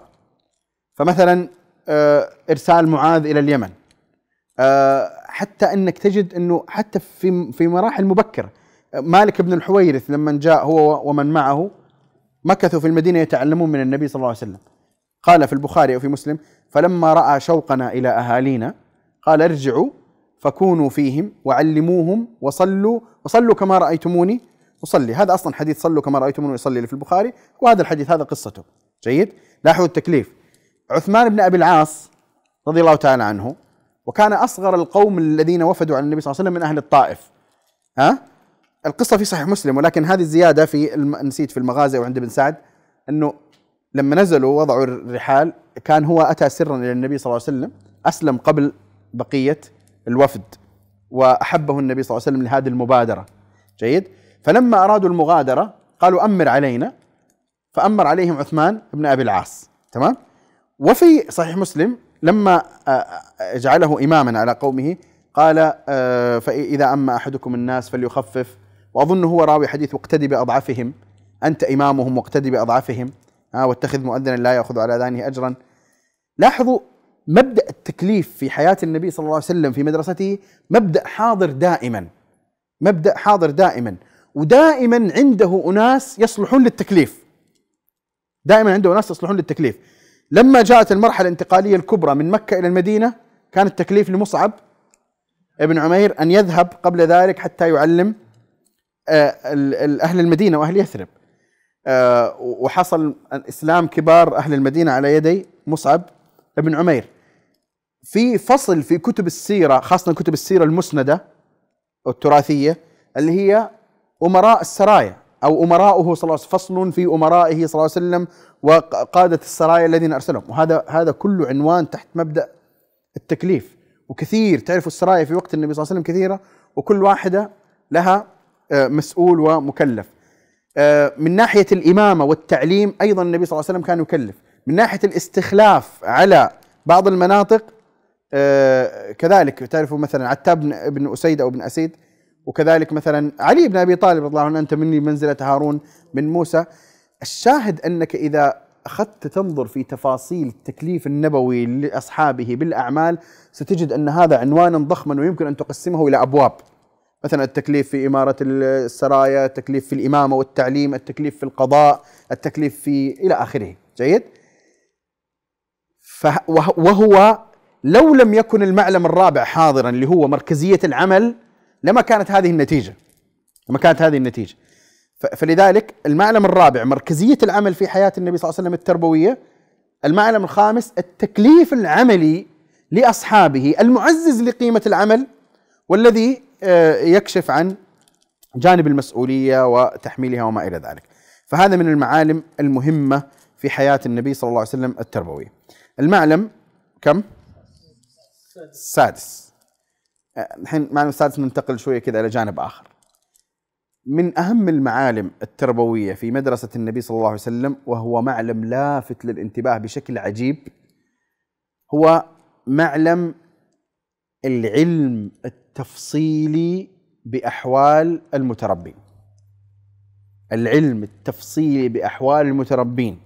فمثلا آه، إرسال معاذ إلى اليمن. آه، حتى أنك تجد أنه حتى في في مراحل مبكرة. مالك بن الحويرث لما جاء هو ومن معه مكثوا في المدينة يتعلمون من النبي صلى الله عليه وسلم. قال في البخاري أو في مسلم فلما رأى شوقنا إلى أهالينا قال ارجعوا فكونوا فيهم وعلموهم وصلوا وصلوا كما رأيتموني أصلي. هذا أصلا حديث صلوا كما رايتموني يصلي اللي في البخاري وهذا الحديث هذا قصته. جيد؟ لاحظوا التكليف. عثمان بن أبي العاص رضي الله تعالى عنه وكان أصغر القوم الذين وفدوا على النبي صلى الله عليه وسلم من أهل الطائف. ها؟ القصة في صحيح مسلم ولكن هذه الزيادة في نسيت في المغازي وعند ابن سعد أنه لما نزلوا وضعوا الرحال كان هو أتى سرا إلى النبي صلى الله عليه وسلم أسلم قبل بقية الوفد وأحبه النبي صلى الله عليه وسلم لهذه المبادرة. جيد؟ فلما أرادوا المغادرة قالوا أمر علينا فأمر عليهم عثمان بن أبي العاص تمام؟ وفي صحيح مسلم لما آه، آه، جعله إماما على قومه قال آه، فإذا اما أحدكم الناس فليخفف واظن هو راوي حديث واقتدي بأضعفهم أنت إمامهم واقتدي بأضعفهم ها واتخذ مؤذنا لا يأخذ على اذانه اجرا. لاحظوا مبدأ التكليف في حياة النبي صلى الله عليه وسلم في مدرسته مبدأ حاضر دائما مبدأ حاضر دائما. ودائما عنده أناس يصلحون للتكليف. دائما عنده أناس يصلحون للتكليف. لما جاءت المرحلة الانتقالية الكبرى من مكة إلى المدينة كان التكليف لمصعب ابن عمير أن يذهب قبل ذلك حتى يعلم آه، أهل المدينة وأهل يثرب. آه، وحصل إسلام كبار أهل المدينة على يدي مصعب بن عمير. في فصل في كتب السيرة خاصة كتب السيرة المسندة التراثية اللي هي أمراء السرايا أو أمراؤه صلى الله عليه وسلم فصل في أمرائه صلى الله عليه وسلم وقادة السرايا الذين أرسلهم. وهذا هذا كله عنوان تحت مبدأ التكليف. وكثير تعرفوا السرايا في وقت النبي صلى الله عليه وسلم كثيرة وكل واحدة لها آه، مسؤول ومكلف. آه، من ناحية الإمامة والتعليم أيضا النبي صلى الله عليه وسلم كان يكلف. من ناحية الاستخلاف على بعض المناطق آه، كذلك تعرفوا مثلا عتاب بن أسيد أو بن أسيد وكذلك مثلا علي بن أبي طالب رضي الله عنه أنت مني منزلة هارون من موسى. الشاهد أنك إذا أخذت تنظر في تفاصيل التكليف النبوي لأصحابه بالأعمال ستجد أن هذا عنوانا ضخما ويمكن أن تقسمه إلى أبواب. مثلا التكليف في إمارة السرايا التكليف في الإمامة والتعليم التكليف في القضاء التكليف في إلى آخره. جيد؟ وهو لو لم يكن المعلم الرابع حاضرا اللي هو مركزية العمل لما كانت هذه النتيجة لما كانت هذه النتيجة فلذلك المعلم الرابع مركزية العمل في حياة النبي صلى الله عليه وسلم التربوية المعلم الخامس التكليف العملي لأصحابه المعزز لقيمة العمل والذي آه، يكشف عن جانب المسؤولية وتحميلها وما إلى ذلك. فهذا من المعالم المهمة في حياة النبي صلى الله عليه وسلم التربوية. المعلم كم؟ السادس. الحين المعلم السادس ننتقل شوية كذا إلى جانب آخر. من أهم المعالم التربوية في مدرسة النبي صلى الله عليه وسلم وهو معلم لافت للانتباه بشكل عجيب هو معلم العلم التفصيلي بأحوال المتربين العلم التفصيلي بأحوال المتربين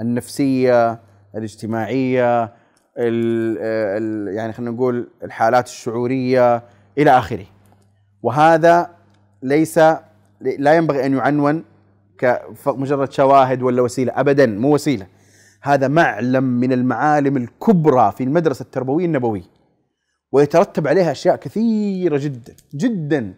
النفسية الاجتماعية ال ال يعني خلينا نقول الحالات الشعورية إلى آخره. وهذا ليس لا ينبغي أن يعنون كمجرد شواهد ولا وسيلة ابدا مو وسيلة. هذا معلم من المعالم الكبرى في المدرسة التربوية النبوية ويترتب عليها أشياء كثيرة جدا جدا.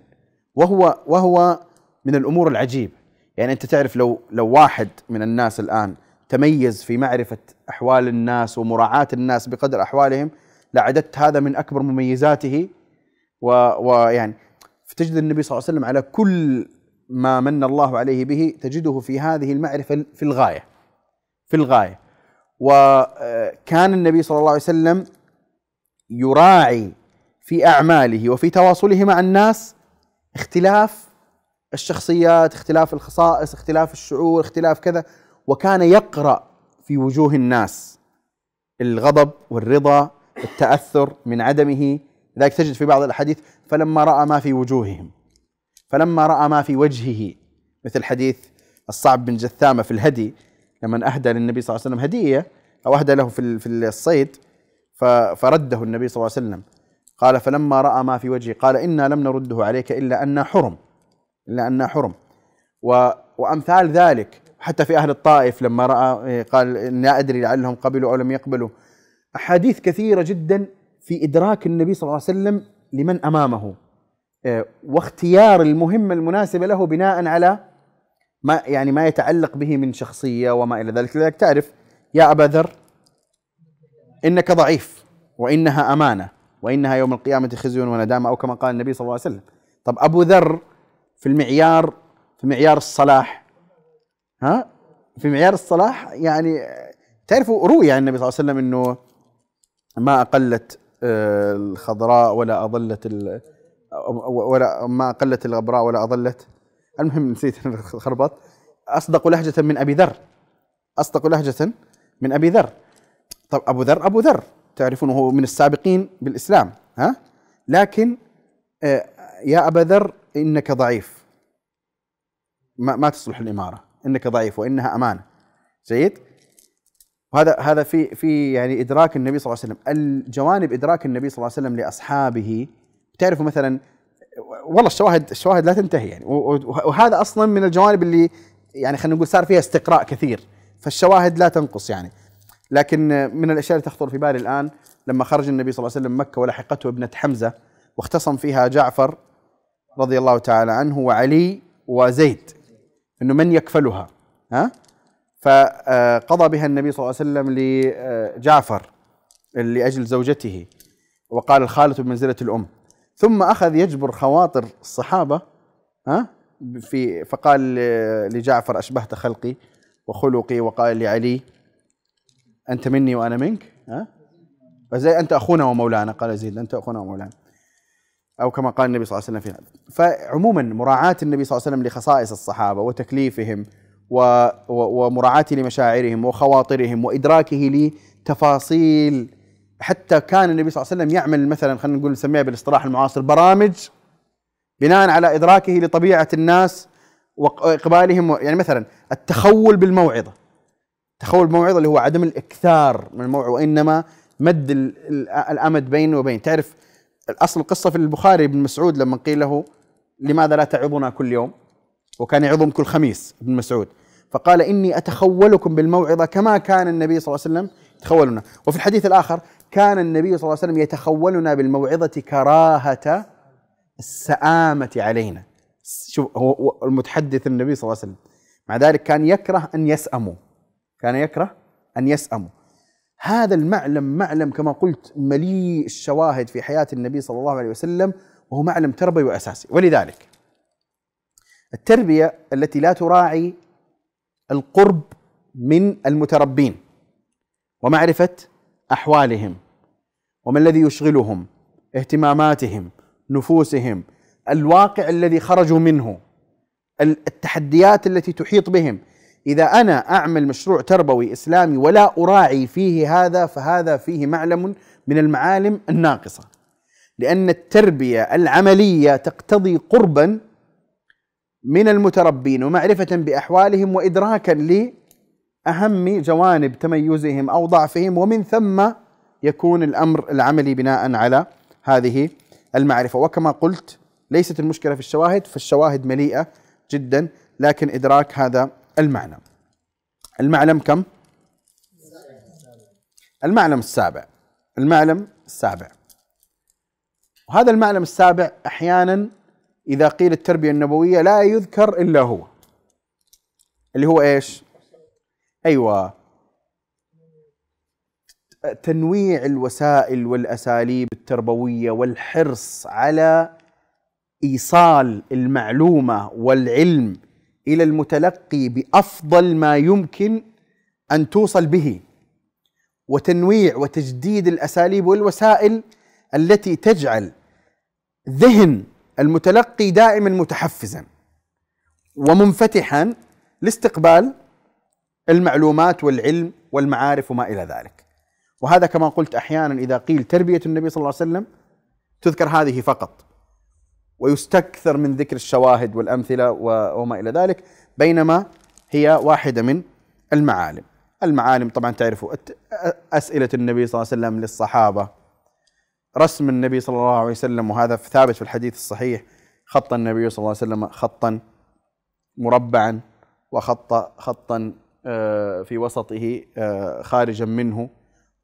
وهو وهو من الأمور العجيبة. يعني أنت تعرف لو لو واحد من الناس الآن تميز في معرفة أحوال الناس ومراعاة الناس بقدر أحوالهم لعددت هذا من أكبر مميزاته. ويعني فتجد النبي صلى الله عليه وسلم على كل ما من الله عليه به تجده في هذه المعرفة في الغاية في الغاية. وكان النبي صلى الله عليه وسلم يراعي في أعماله وفي تواصله مع الناس اختلاف الشخصيات، اختلاف الخصائص، اختلاف الشعور، اختلاف كذا، وكان يقرأ في وجوه الناس الغضب والرضا، التاثر من عدمه، لذلك تجد في بعض الأحاديث فلما رأى ما في وجوههم فلما رأى ما في وجهه مثل حديث الصعب بن جثامة في الهدي لما أهدى للنبي صلى الله عليه وسلم هدية أو أهدى له في الصيد فرده النبي صلى الله عليه وسلم. قال فلما رأى ما في وجهه قال إنا لم نرده عليك إلا ان حرم إلا ان حرم. و وأمثال ذلك حتى في أهل الطائف لما رأى قال لا أدري لعلهم قبلوا أو لم يقبلوا. أحاديث كثيرة جدا في إدراك النبي صلى الله عليه وسلم لمن أمامه. آه، واختيار المهمه المناسبه له بناء على ما يعني ما يتعلق به من شخصية وما إلى ذلك. لذلك تعرف يا أبا ذر إنك ضعيف وإنها أمانة وإنها يوم القيامة خزي وندامة أو كما قال النبي صلى الله عليه وسلم. طب أبو ذر في المعيار في معيار الصلاح ها؟ في معيار الصلاح يعني تعرفوا روي عن النبي صلى الله عليه وسلم إنه ما أقلت آه، الخضراء ولا أضلت ولا ما أقلت الغبراء ولا أضلت. المهم نسيت الخربط. أصدق لهجة من أبي ذر. أصدق لهجة من أبي ذر. طب أبو ذر أبو ذر. تعرفون هو من السابقين بالإسلام ها؟ لكن آه، يا أبا ذر إنك ضعيف. ما, ما تصلح الإمارة. إنك ضعيف وإنها امانه جيد؟ وهذا هذا في في يعني إدراك النبي صلى الله عليه وسلم. الجوانب إدراك النبي صلى الله عليه وسلم لأصحابه. تعرفوا مثلا والله الشواهد الشواهد لا تنتهي يعني. وهذا أصلا من الجوانب اللي يعني خلينا نقول صار فيها استقراء كثير. فالشواهد لا تنقص يعني. لكن من الأشياء اللي تخطر في بالي الآن لما خرج النبي صلى الله عليه وسلم مكة ولحقته ابنة حمزة واختصم فيها جعفر رضي الله تعالى عنه وعلي وزيد. إنه من يكفلها ها؟ فقضى بها النبي صلى الله عليه وسلم لجعفر لاجل زوجته وقال الخالة بمنزله الأم. ثم أخذ يجبر خواطر الصحابة ها؟ في فقال لجعفر أشبهت خلقي وخلقي وقال لعلي أنت مني وأنا منك ها؟ فزي أنت أخونا ومولانا قال يزيد أنت أخونا ومولانا. أو كما قال النبي صلى الله عليه وسلم في فعموما مراعاة النبي صلى الله عليه وسلم لخصائص الصحابة وتكليفهم و ومراعاته لمشاعرهم وخواطرهم وإدراكه لتفاصيل. حتى كان النبي صلى الله عليه وسلم يعمل مثلا خلينا نقول نسميها بالاصطلاح المعاصر برامج بناء على إدراكه لطبيعة الناس وإقبالهم يعني مثلا التخول بالموعظة. تخول بالموعظة اللي هو عدم الإكثار من الموعظة وإنما مد الأمد بينه وبين تعرف اصل القصة في البخاري ابن مسعود لما قيل له لماذا لا تعظنا كل يوم؟ وكان يعظهم كل خميس ابن مسعود. فقال إني أتخولكم بالموعظة كما كان النبي صلى الله عليه وسلم يتخولنا. وفي الحديث الآخر كان النبي صلى الله عليه وسلم يتخولنا بالموعظة كراهة السآمة علينا. شوف هو المتحدث النبي صلى الله عليه وسلم. مع ذلك كان يكره أن يسأموا. كان يكره أن يسأموا. هذا المعلم معلم كما قلت مليء الشواهد في حياة النبي صلى الله عليه وسلم وهو معلم تربوي وأساسي. ولذلك التربية التي لا تراعي القرب من المتربين ومعرفة أحوالهم وما الذي يشغلهم اهتماماتهم نفوسهم الواقع الذي خرجوا منه التحديات التي تحيط بهم إذا أنا أعمل مشروع تربوي إسلامي ولا أراعي فيه هذا فهذا فيه معلم من المعالم الناقصة. لأن التربية العملية تقتضي قربا من المتربين ومعرفة بأحوالهم وادراكا لأهم جوانب تميزهم أو ضعفهم ومن ثم يكون الأمر العملي بناء على هذه المعرفة. وكما قلت ليست المشكلة في الشواهد فالشواهد مليئة جدا لكن إدراك هذا المعنى المعلم كم؟ المعلم السابع. المعلم السابع. وهذا المعلم السابع أحيانا إذا قيل التربية النبوية لا يذكر إلا هو. اللي هو إيش؟ أيوه. تنويع الوسائل والأساليب التربوية والحرص على إيصال المعلومة والعلم إلى المتلقي بأفضل ما يمكن أن توصل به وتنويع وتجديد الأساليب والوسائل التي تجعل ذهن المتلقي دائما متحفزا ومنفتحا لاستقبال المعلومات والعلم والمعارف وما إلى ذلك. وهذا كما قلت أحيانا إذا قيل تربية النبي صلى الله عليه وسلم تذكر هذه فقط ويستكثر من ذكر الشواهد والأمثلة وما إلى ذلك بينما هي واحدة من المعالم. المعالم طبعا تعرفوا أسئلة النبي صلى الله عليه وسلم للصحابة رسم النبي صلى الله عليه وسلم وهذا ثابت في الحديث الصحيح خط النبي صلى الله عليه وسلم خطا مربعا وخط خطا آه، في وسطه آه، خارجا منه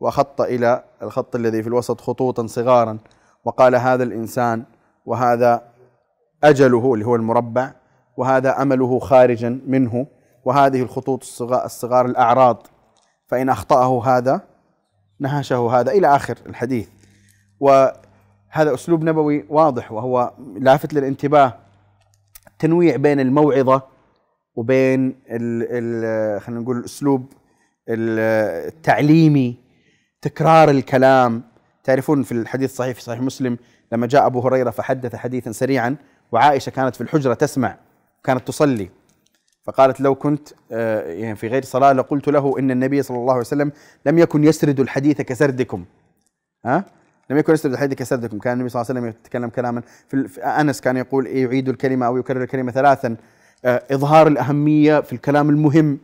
وخط إلى الخط الذي في الوسط خطوطا صغارا وقال هذا الإنسان وهذا أجله اللي هو المربع وهذا أمله خارجا منه وهذه الخطوط الصغار, الأعراض. فإن أخطأه هذا نهشه هذا إلى آخر الحديث. وهذا أسلوب نبوي واضح وهو لافت للانتباه التنويع بين الموعظة وبين خلينا نقول الأسلوب التعليمي تكرار الكلام. تعرفون في الحديث الصحيح في صحيح مسلم لما جاء أبو هريرة فحدث حديثا سريعا وعائشة كانت في الحجرة تسمع كانت تصلي. فقالت لو كنت آه، يعني في غير صلاة لقلت له إن النبي صلى الله عليه وسلم لم يكن يسرد الحديث كسردكم. ها؟ لم يكن يسرد الحديث كسردكم. كان النبي صلى الله عليه وسلم يتكلم كلاما في أنس كان يقول يعيد الكلمة أو يكرر الكلمة ثلاثا. آه، إظهار الأهمية في الكلام المهم.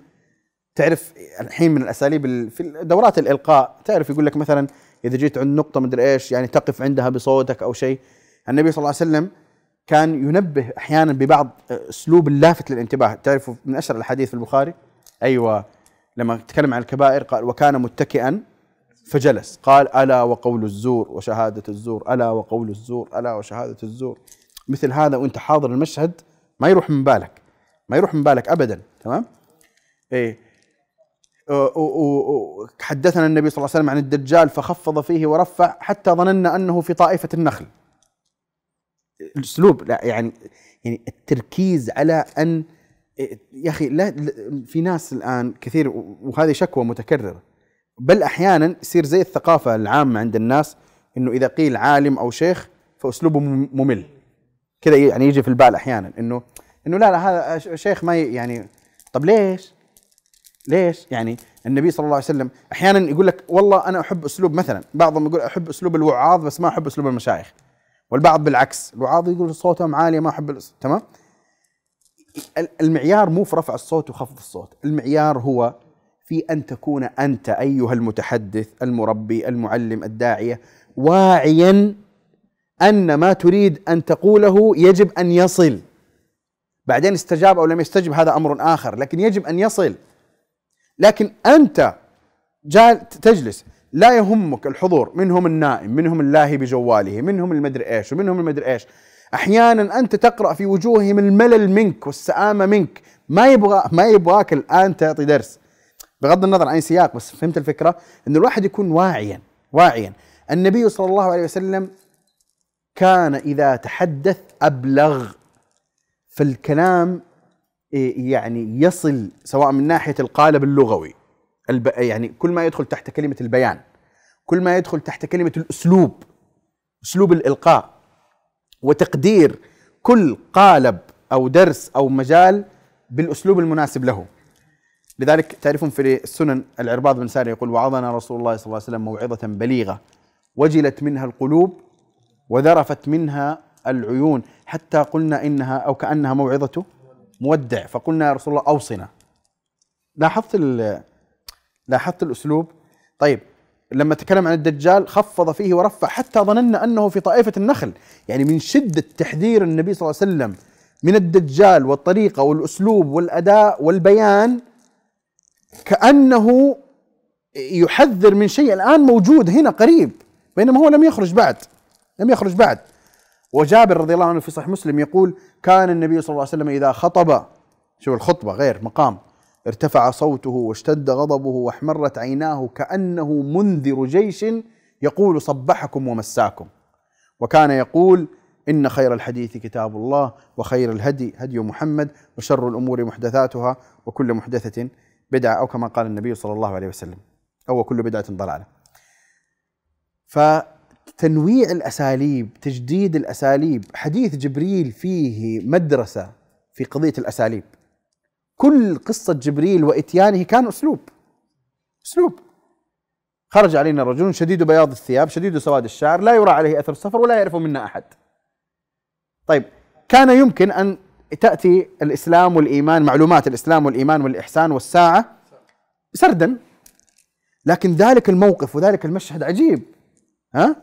تعرف الحين من الأساليب في دورات الإلقاء تعرف يقول لك مثلا إذا جيت عند نقطة مدري إيش يعني تقف عندها بصوتك أو شيء. النبي صلى الله عليه وسلم كان ينبه أحيانا ببعض أسلوب لافت للانتباه. تعرفوا من أشهر الحديث في البخاري؟ أيوه. لما تكلم عن الكبائر قال وكان متكئا فجلس. قال ألا وقول الزور وشهادة الزور ألا وقول الزور ألا وشهادة الزور. مثل هذا وأنت حاضر المشهد ما يروح من بالك ما يروح من بالك ابدا تمام؟ إيه. حدثنا النبي صلى الله عليه وسلم عن الدجال فخفض فيه ورفع حتى ظننا أنه في طائفة النخل. الأسلوب لا يعني يعني التركيز على أن يا أخي لا في ناس الآن كثير وهذه شكوى متكررة. بل أحيانا يصير زي الثقافة العامة عند الناس إنه إذا قيل عالم أو شيخ فأسلوبه ممل. كذا يعني يجي في البال أحيانا انه إنه لا لا هذا شيخ ما يعني طب ليش؟ ليش؟ يعني النبي صلى الله عليه وسلم أحيانا يقول لك والله أنا أحب أسلوب مثلا بعضهم يقول أحب أسلوب الوعاظ بس ما أحب أسلوب المشايخ. والبعض بالعكس الوعاظ يقول صوتهم عالي ما أحب تمام؟ المعيار مو في رفع الصوت وخفض الصوت المعيار هو في أن تكون أنت أيها المتحدث المربي المعلم الداعية واعيا أن ما تريد أن تقوله يجب أن يصل. بعدين استجاب أو لم يستجب هذا أمر آخر لكن يجب أن يصل. لكن أنت جال تجلس. لا يهمك الحضور. منهم النائم منهم اللاهي بجواله منهم المدري إيش ومنهم المدري إيش. أحيانا أنت تقرأ في وجوههم الملل منك والسآمة منك. ما يبغى ما يبغاك الآن تعطي درس. بغض النظر عن سياق بس فهمت الفكرة؟ ان الواحد يكون واعيا واعيا. النبي صلى الله عليه وسلم كان إذا تحدث أبلغ. فالكلام يعني يصل سواء من ناحية القالب اللغوي. يعني كل ما يدخل تحت كلمة البيان كل ما يدخل تحت كلمة الأسلوب أسلوب الإلقاء وتقدير كل قالب أو درس أو مجال بالأسلوب المناسب له لذلك تعرفون في السنن العرباض بن ساري يقول وعظنا رسول الله صلى الله عليه وسلم موعظة بليغة وجلت منها القلوب وذرفت منها العيون حتى قلنا إنها أو كأنها موعظة مودع. فقلنا يا رسول الله أوصنا. لاحظت لاحظت الأسلوب؟ طيب لما تكلم عن الدجال خفض فيه ورفع حتى ظننا أنه في طائفة النخل. يعني من شدة تحذير النبي صلى الله عليه وسلم من الدجال والطريقة والأسلوب والأداء والبيان كأنه يحذر من شيء الآن موجود هنا قريب بينما هو لم يخرج بعد لم يخرج بعد. وجابر رضي الله عنه في صحيح مسلم يقول كان النبي صلى الله عليه وسلم إذا خطب شوف الخطبة غير مقام ارتفع صوته واشتد غضبه واحمرت عيناه كأنه منذر جيش يقول صبحكم ومساكم وكان يقول إن خير الحديث كتاب الله وخير الهدي هدي محمد وشر الأمور محدثاتها وكل محدثة بدعة أو كما قال النبي صلى الله عليه وسلم أو كل بدعة ضلالة. فتنويع الأساليب، تجديد الأساليب، حديث جبريل فيه مدرسة في قضية الأساليب. كل قصة جبريل وإتيانه كان أسلوب أسلوب. خرج علينا رجل شديد بياض الثياب شديد سواد الشعر لا يرى عليه أثر السفر ولا يعرف منا أحد. طيب كان يمكن أن تأتي الإسلام والإيمان معلومات الإسلام والإيمان والإحسان والساعة سردا. لكن ذلك الموقف وذلك المشهد عجيب. ها؟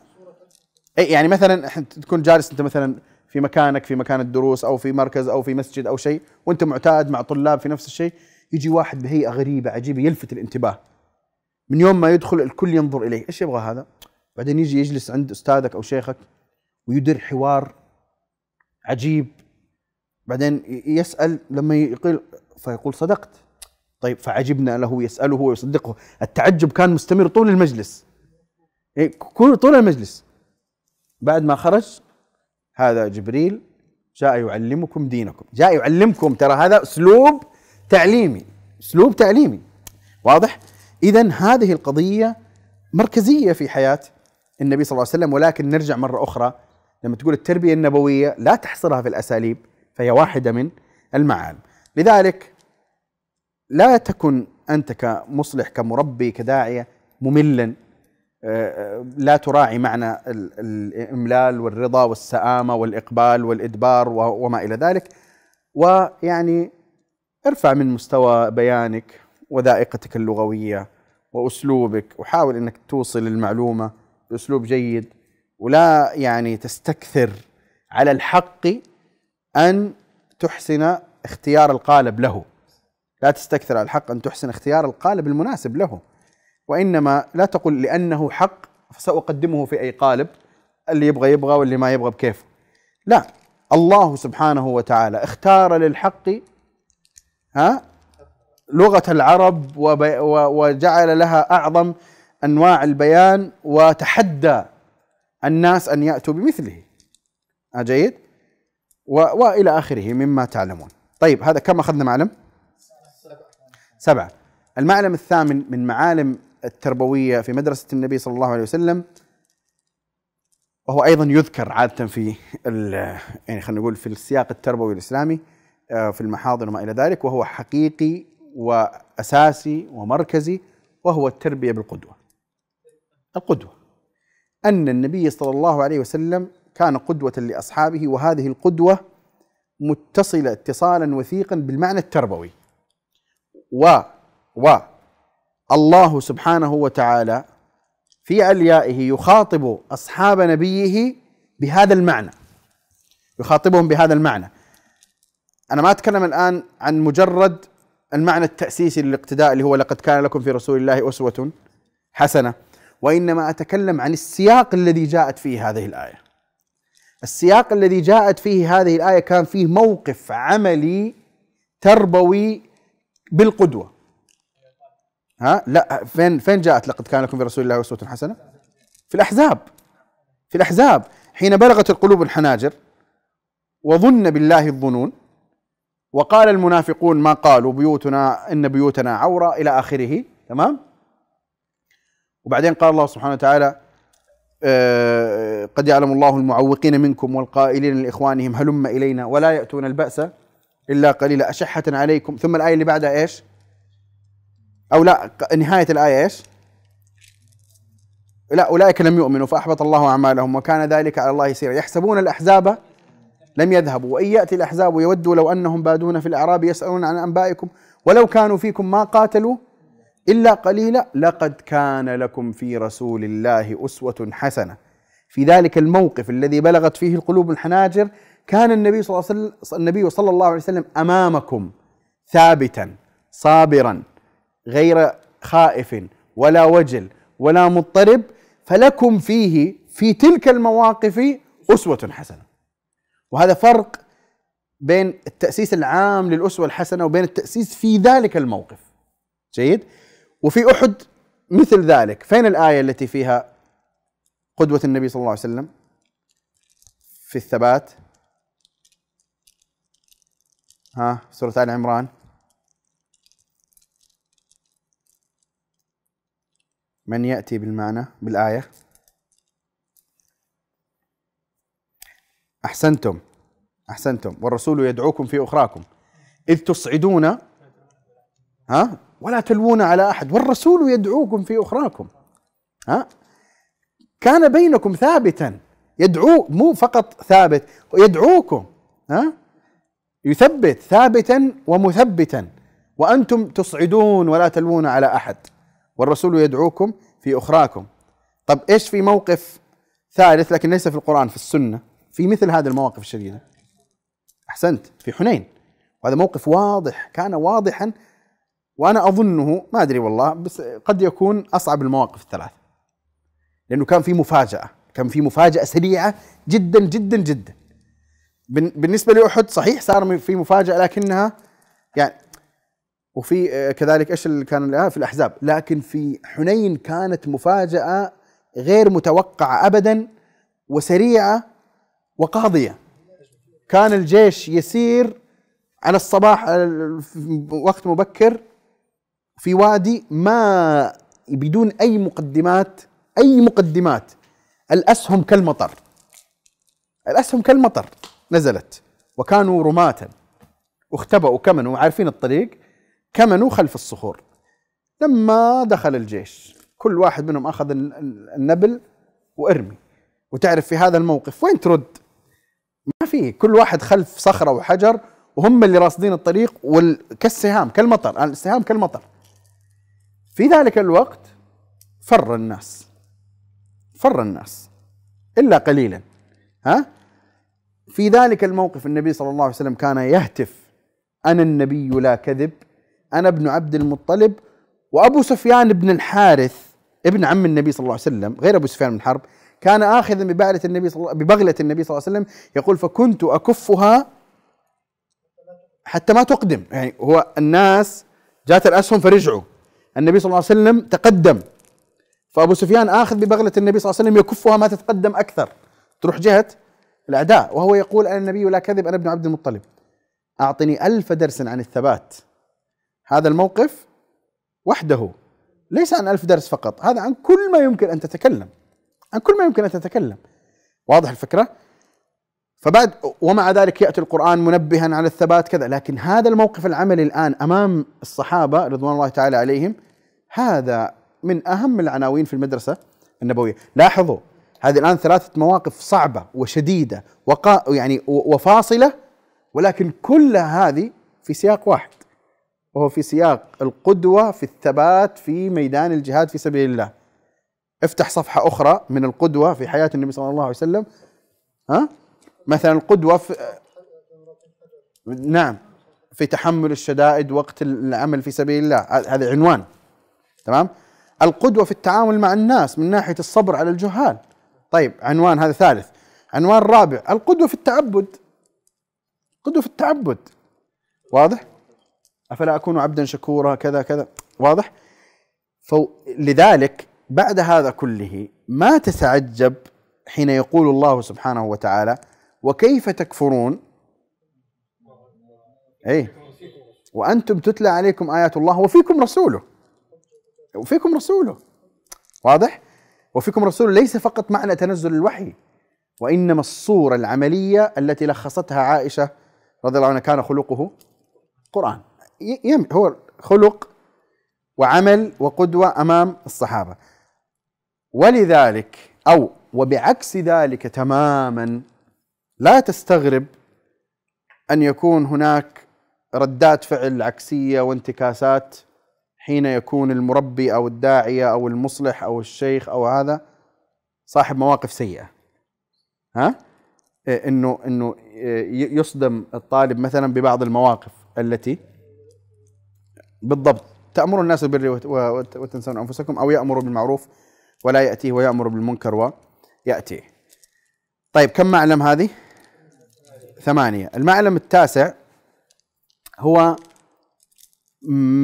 يعني مثلا تكون جالس أنت مثلا في مكانك في مكان الدروس أو في مركز أو في مسجد أو شيء وأنت معتاد مع طلاب في نفس الشيء يجي واحد بهيئة غريبة عجيبة يلفت الانتباه. من يوم ما يدخل الكل ينظر إليه إيش يبغى هذا؟ بعدين يجي يجلس عند أستاذك أو شيخك ويدير حوار عجيب. بعدين يسأل لما يقول فيقول صدقت. طيب فعجبنا له يسأله ويصدقه. التعجب كان مستمر طول المجلس. إيه، طول المجلس. بعد ما خرج هذا جبريل جاء يعلمكم دينكم. جاء يعلمكم ترى هذا أسلوب تعليمي أسلوب تعليمي. واضح؟ اذا هذه القضية مركزية في حياة النبي صلى الله عليه وسلم ولكن نرجع مرة أخرى لما تقول التربية النبوية لا تحصرها في الأساليب فهي واحدة من المعالم لذلك لا تكن أنت كمصلح كمربي كداعية مملا. لا تراعي معنى الإملال والرضا والسآمة والإقبال والإدبار وما إلى ذلك. ويعني ارفع من مستوى بيانك وذائقتك اللغوية وأسلوبك وحاول إنك توصل المعلومة بأسلوب جيد ولا يعني تستكثر على الحق أن تحسن اختيار القالب له. لا تستكثر على الحق أن تحسن اختيار القالب المناسب له. وإنما لا تقل لأنه حق فسأقدمه في أي قالب اللي يبغى يبغى واللي ما يبغى بكيفه. لا الله سبحانه وتعالى اختار للحق ها لغة العرب وجعل لها أعظم أنواع البيان وتحدى الناس أن يأتوا بمثله. جيد؟ وإلى آخره مما تعلمون. طيب هذا كم أخذنا معلم؟ سبعة. المعلم الثامن من معالم التربوية في مدرسة النبي صلى الله عليه وسلم وهو أيضا يذكر عادة في يعني خلينا نقول في السياق التربوي الإسلامي آه، في المحاضر وما إلى ذلك وهو حقيقي وأساسي ومركزي وهو التربية بالقدوة. القدوة أن النبي صلى الله عليه وسلم كان قدوة لأصحابه وهذه القدوة متصلة اتصالا وثيقا بالمعنى التربوي و و الله سبحانه وتعالى في عليائه يخاطب أصحاب نبيه بهذا المعنى. يخاطبهم بهذا المعنى. أنا ما أتكلم الآن عن مجرد المعنى التأسيسي للاقتداء اللي هو لقد كان لكم في رسول الله أسوة حسنة وإنما أتكلم عن السياق الذي جاءت فيه هذه الآية. السياق الذي جاءت فيه هذه الآية كان فيه موقف عملي تربوي بالقدوة. ها؟ لا فين فين جاءت لقد كان لكم في رسول الله أسوة حسنة؟ في الأحزاب. في الأحزاب. حين بلغت القلوب الحناجر وظن بالله الظنون وقال المنافقون ما قالوا بيوتنا إن بيوتنا عورة إلى آخره. تمام؟ وبعدين قال الله سبحانه وتعالى آه، قد يعلم الله المعوقين منكم والقائلين لإخوانهم هلم إلينا ولا يأتون البأس إلا قليلا. أشحة عليكم. ثم الآية اللي بعدها إيش؟ أو لا نهاية الآية إيش؟ لا أولئك لم يؤمنوا فأحبط الله أعمالهم وكان ذلك على الله يسيرا يحسبون الأحزاب لم يذهبوا وإن يأتي الأحزاب يودوا لو أنهم بادون في الأعراب يسألون عن أنبائكم ولو كانوا فيكم ما قاتلوا إلا قليلا لقد كان لكم في رسول الله أسوة حسنة. في ذلك الموقف الذي بلغت فيه القلوب الحناجر كان النبي صلى الله عليه وسلم النبي صلى الله عليه وسلم أمامكم ثابتا صابرا. غير خائف ولا وجل ولا مضطرب فلكم فيه في تلك المواقف أسوة حسنة. وهذا فرق بين التأسيس العام للأسوة الحسنة وبين التأسيس في ذلك الموقف. جيد؟ وفي أحد مثل ذلك فين الآية التي فيها قدوة النبي صلى الله عليه وسلم؟ في الثبات. ها سورة آل عمران. من يأتي بالمعنى؟ بالآية؟ أحسنتم. أحسنتم. والرسول يدعوكم في أخراكم. إذ تصعدون ها؟ ولا تلوون على أحد. والرسول يدعوكم في أخراكم. ها؟ كان بينكم ثابتا. يدعو مو فقط ثابت يدعوكم ها؟ يثبت ثابتا ومثبتا. وأنتم تصعدون ولا تلوون على أحد. والرسول يدعوكم في أخراكم. طب إيش في موقف ثالث لكن ليس في القرآن في السنة؟ في مثل هذه المواقف الشديدة. أحسنت في حنين. وهذا موقف واضح كان واضحا وأنا أظنه ما أدري والله بس قد يكون أصعب المواقف الثلاث. لأنه كان في مفاجأة كان في مفاجأة سريعة جدا جدا جدا. بالنسبة لأحد صحيح صار في مفاجأة لكنها يعني وفي آه، كذلك إيش اللي كان في الأحزاب. لكن في حنين كانت مفاجأة غير متوقعة ابدا وسريعة وقاضية. كان الجيش يسير على الصباح وقت مبكر في وادي ما بدون أي مقدمات أي مقدمات. الأسهم كالمطر. الأسهم كالمطر نزلت وكانوا رماة. واختبأوا كمنوا عارفين الطريق؟ كمنوا خلف الصخور. لما دخل الجيش كل واحد منهم أخذ النبل وإرمي. وتعرف في هذا الموقف وين ترد؟ ما في. كل واحد خلف صخرة وحجر وهم اللي راصدين الطريق كالسهام كالمطر السهام كالمطر. في ذلك الوقت فر الناس. فر الناس. إلا قليلا. ها؟ في ذلك الموقف النبي صلى الله عليه وسلم كان يهتف. أنا النبي لا كذب. أنا ابن عبد المطلب وأبو سفيان بن الحارث ابن عم النبي صلى الله عليه وسلم غير أبو سفيان بن الحرب كان آخذا ببغلة النبي صلى ببغلة النبي صلى الله عليه وسلم يقول فكنت أكفها حتى ما تقدم. يعني هو الناس جات الأسهم فرجعوا. النبي صلى الله عليه وسلم تقدم. فأبو سفيان آخذ ببغلة النبي صلى الله عليه وسلم يكفها ما تتقدم أكثر. تروح جهة الأعداء وهو يقول أنا النبي لا كذب أنا ابن عبد المطلب. أعطني ألف درس عن الثبات. هذا الموقف وحده ليس عن ألف درس فقط هذا عن كل ما يمكن أن تتكلم عن كل ما يمكن أن تتكلم. واضح الفكرة؟ فبعد ومع ذلك يأتي القرآن منبها على الثبات كذا لكن هذا الموقف العملي الآن أمام الصحابة رضوان الله تعالى عليهم هذا من أهم العناوين في المدرسة النبوية. لاحظوا هذه الآن ثلاثة مواقف صعبة وشديدة وقا يعني وفاصلة ولكن كلها هذه في سياق واحد. وهو في سياق القدوة في الثبات في ميدان الجهاد في سبيل الله. افتح صفحة أخرى من القدوة في حياة النبي صلى الله عليه وسلم. ها؟ مثلا القدوة في نعم. في تحمل الشدائد وقت العمل في سبيل الله. هذا عنوان. تمام؟ القدوة في التعامل مع الناس من ناحية الصبر على الجهال. طيب عنوان هذا ثالث. عنوان رابع. القدوة في التعبد. قدوة في التعبد. واضح؟ أفلا أكون عبدا شكورا كذا كذا. واضح؟ فلذلك بعد هذا كله ما تتعجب حين يقول الله سبحانه وتعالى وكيف تكفرون؟ اي وأنتم تتلى عليكم آيات الله وفيكم رسوله. وفيكم رسوله. واضح؟ وفيكم رسوله ليس فقط معنى تنزل الوحي وإنما الصورة العملية التي لخصتها عائشة رضي الله عنها كان خلقه قرآن. هو خلق وعمل وقدوة أمام الصحابة. ولذلك أو وبعكس ذلك تماما لا تستغرب أن يكون هناك ردات فعل عكسية وانتكاسات حين يكون المربي أو الداعية أو المصلح أو الشيخ أو هذا صاحب مواقف سيئة. ها؟ إيه، إنه إنه إيه، يصدم الطالب مثلا ببعض المواقف التي بالضبط. تأمر الناس بالبر وتنسون أنفسكم أو يأمر بالمعروف ولا يأتيه ويأمر بالمنكر ويأتيه. طيب كم معلم هذه؟ ثمانية. المعلم التاسع هو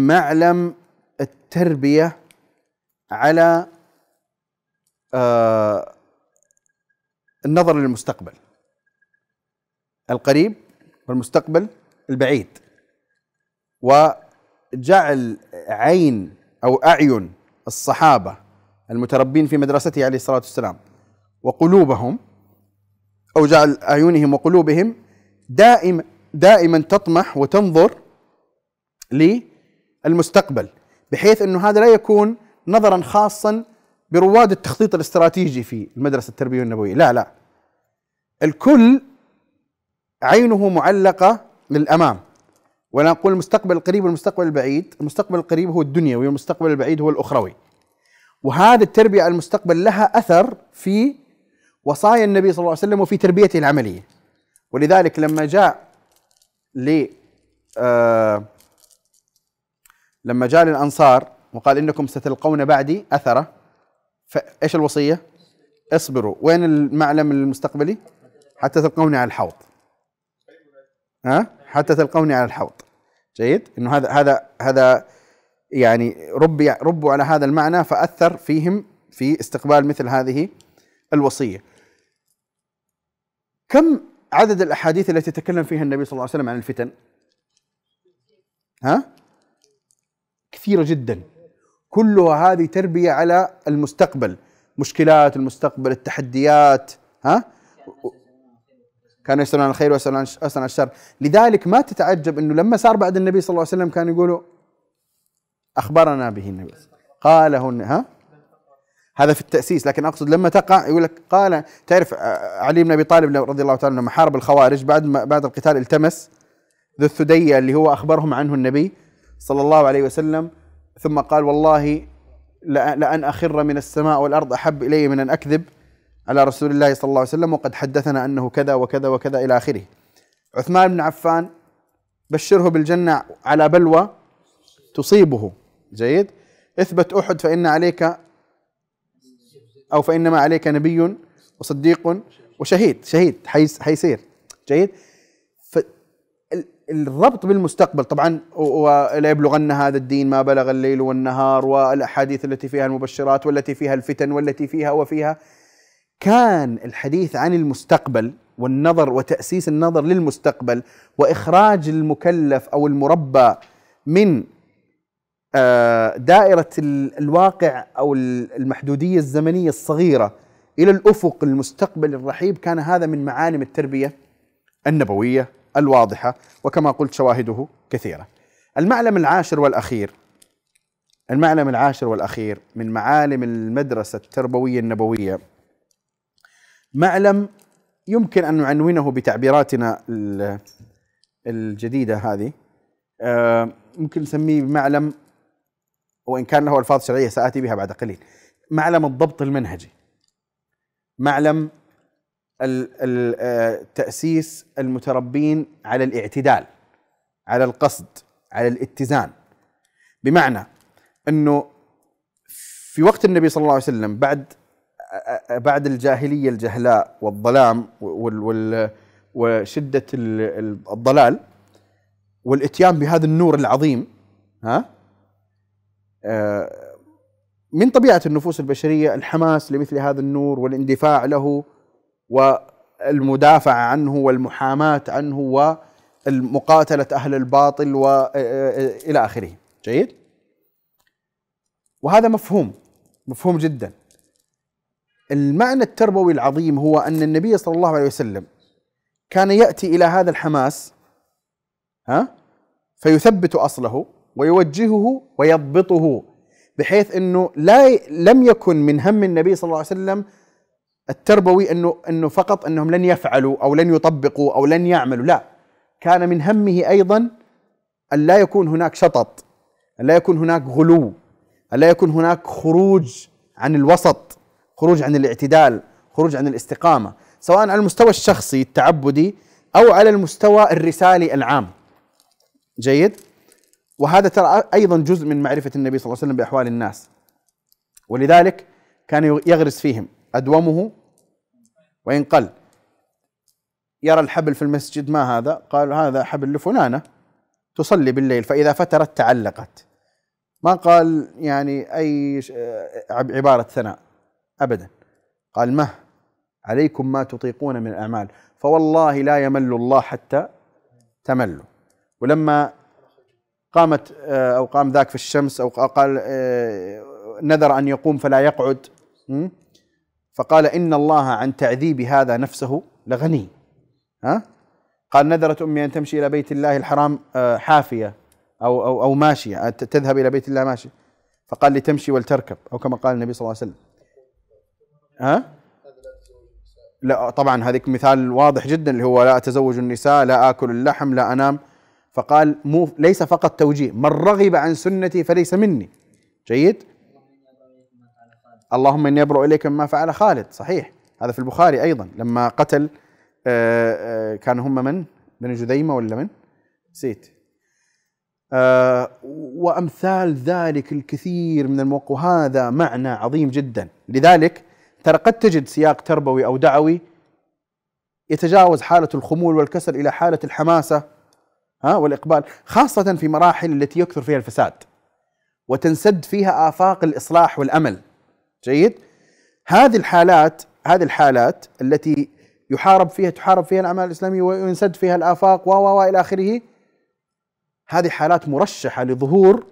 معلم التربية على آه النظر للمستقبل. القريب والمستقبل البعيد. وجعل عين أو أعين الصحابة المتربين في مدرسته عليه الصلاة والسلام وقلوبهم أو جعل أعينهم وقلوبهم دائما دائما تطمح وتنظر للمستقبل بحيث إنه هذا لا يكون نظرا خاصا برواد التخطيط الاستراتيجي في المدرسة التربويه النبوية لا لا. الكل عينه معلقة للأمام. ولا نقول المستقبل القريب والمستقبل البعيد. المستقبل القريب هو الدنيوي والمستقبل البعيد هو الأخروي. وهذه التربية على المستقبل لها أثر في وصايا النبي صلى الله عليه وسلم وفي تربيته العملية. ولذلك لما جاء ل آه لما جاء للأنصار وقال إنكم ستلقون بعدي أثرة فإيش الوصية؟ اصبروا. وين المعلم المستقبلي؟ حتى تلقوني على الحوض. ها؟ حتى تلقوني على الحوض. جيد؟ إنه هذا هذا هذا يعني ربي ربوا على هذا المعنى فأثر فيهم في استقبال مثل هذه الوصية. كم عدد الأحاديث التي تكلم فيها النبي صلى الله عليه وسلم عن الفتن؟ ها؟ كثيرة جدا. كلها هذه تربية على المستقبل. مشكلات المستقبل التحديات ها؟ كانوا يسألون عن الخير ويسألون عن الشر. لذلك ما تتعجب أنه لما صار بعد النبي صلى الله عليه وسلم كانوا يقولوا أخبرنا به النبي. قاله ها؟ هذا في التأسيس لكن أقصد لما تقع يقول لك قال تعرف آه، علي بن أبي طالب رضي الله تعالى لما حارب الخوارج بعد ما بعد القتال التمس ذو الثدية اللي هو أخبرهم عنه النبي صلى الله عليه وسلم ثم قال والله لأن أخر من السماء والأرض أحب إلي من أن أكذب. على رسول الله صلى الله عليه وسلم وقد حدثنا أنه كذا وكذا وكذا إلى آخره. عثمان بن عفان بشره بالجنة على بلوى تصيبه. جيد؟ اثبت أحد فإن عليك أو فإنما عليك نبي وصديق وشهيد. شهيد حيصير. جيد؟ الربط بالمستقبل. طبعا ولا يبلغن هذا الدين ما بلغ الليل والنهار والأحاديث التي فيها المبشرات والتي فيها الفتن والتي فيها وفيها كان الحديث عن المستقبل والنظر وتأسيس النظر للمستقبل وإخراج المكلف أو المربى من آه، دائرة الواقع أو المحدودية الزمنية الصغيرة إلى الأفق المستقبل الرحيب كان هذا من معالم التربية النبوية الواضحة وكما قلت شواهده كثيرة. المعلم العاشر والأخير المعلم العاشر والأخير من معالم المدرسة التربوية النبوية معلم يمكن أن نعنونه بتعبيراتنا الجديدة هذه. آه، ممكن نسميه معلم وإن كان له ألفاظ شرعية سآتي بها بعد قليل. معلم الضبط المنهجي. معلم آه، تأسيس المتربين على الاعتدال على القصد على الاتزان. بمعنى إنه في وقت النبي صلى الله عليه وسلم بعد بعد الجاهلية الجهلاء والظلام وشدة الضلال والإتيان بهذا النور العظيم ها؟ من طبيعة النفوس البشرية الحماس لمثل هذا النور والاندفاع له والمدافعه عنه والمحاماة عنه والمقاتلة أهل الباطل والى آه، آخره. جيد؟ وهذا مفهوم مفهوم جدا. المعنى التربوي العظيم هو أن النبي صلى الله عليه وسلم كان يأتي إلى هذا الحماس ها فيثبت أصله ويوجهه ويضبطه بحيث إنه لا لم يكن من هم النبي صلى الله عليه وسلم التربوي إنه إنه فقط إنهم لن يفعلوا أو لن يطبقوا أو لن يعملوا لا. كان من همه أيضا أن لا يكون هناك شطط أن لا يكون هناك غلو أن لا يكون هناك خروج عن الوسط. خروج عن الاعتدال خروج عن الاستقامة سواء على المستوى الشخصي التعبدي أو على المستوى الرسالي العام. جيد؟ وهذا ترى أيضا جزء من معرفة النبي صلى الله عليه وسلم بأحوال الناس. ولذلك كان يغرس فيهم. أدومه وان قل يرى الحبل في المسجد ما هذا؟ قال هذا حبل لفلانة تصلي بالليل فإذا فترت تعلقت. ما قال يعني أي عبارة ثناء. ابدا. قال مه عليكم ما تطيقون من الأعمال. فوالله لا يمل الله حتى تملوا. ولما قامت آه، أو قام ذاك في الشمس أو قال آه، نذر أن يقوم فلا يقعد. فقال إن الله عن تعذيب هذا نفسه لغني. ها؟ قال نذرت أمي أن تمشي إلى بيت الله الحرام آه، حافية أو أو أو ماشية. تذهب إلى بيت الله ماشية. فقال لتمشي ولتركب أو كما قال النبي صلى الله عليه وسلم. ها؟ لا طبعا هذيك مثال واضح جدا اللي هو لا أتزوج النساء لا آكل اللحم لا أنام. فقال مو ليس فقط توجيه من رغب عن سنتي فليس مني. جيد؟ اللهم إني ابرؤ إليك مما فعل خالد. صحيح. هذا في البخاري أيضا. لما قتل آه، آه، كان هم من؟ بن جذيمه ولا من؟ نسيت. آه، وأمثال ذلك الكثير من الموقع وهذا معنى عظيم جدا. لذلك ترى قد تجد سياق تربوي أو دعوي يتجاوز حالة الخمول والكسل إلى حالة الحماسة ها والإقبال خاصة في مراحل التي يكثر فيها الفساد وتنسد فيها آفاق الإصلاح والأمل. جيد؟ هذه الحالات هذه الحالات التي يحارب فيها تحارب فيها الأعمال الإسلامية وينسد فيها الآفاق و و إلى آخره هذه حالات مرشحة لظهور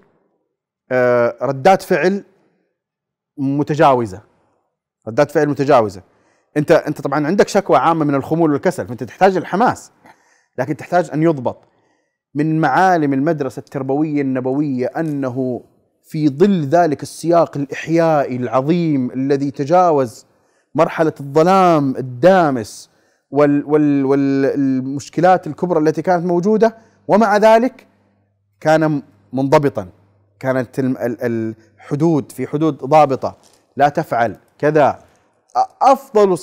آه، ردات فعل متجاوزة. ردات فعل متجاوزة. أنت أنت طبعا عندك شكوى عامة من الخمول والكسل فأنت تحتاج الحماس لكن تحتاج أن يضبط. من معالم المدرسة التربوية النبوية أنه في ظل ذلك السياق الإحيائي العظيم الذي تجاوز مرحلة الظلام الدامس وال وال والمشكلات الكبرى التي كانت موجودة ومع ذلك كان منضبطا. كانت الحدود في حدود ضابطة. لا تفعل. كذا. أفضل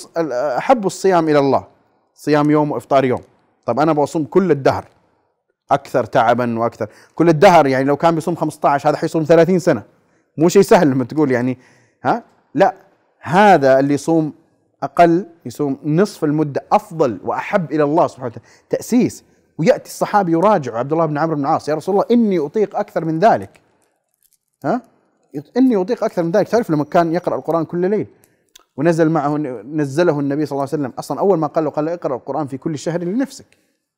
أحب الصيام إلى الله. صيام يوم وإفطار يوم. طب أنا بصوم كل الدهر. أكثر تعبا وأكثر. كل الدهر يعني لو كان بيصوم 15 هذا حيصوم 30 سنة. مو شيء سهل لما تقول يعني ها؟ لا. هذا اللي يصوم أقل يصوم نصف المدة أفضل وأحب إلى الله سبحانه وتعالى. تأسيس. ويأتي الصحابي يراجع عبد الله بن عمرو بن العاص. يا رسول الله إني أطيق أكثر من ذلك. ها؟ إني أطيق أكثر من ذلك. تعرف لما كان يقرأ القرآن كل ليل؟ ونزل معه نزله النبي صلى الله عليه وسلم. أصلا أول ما قال له قال له اقرأ القرآن في كل شهر لنفسك.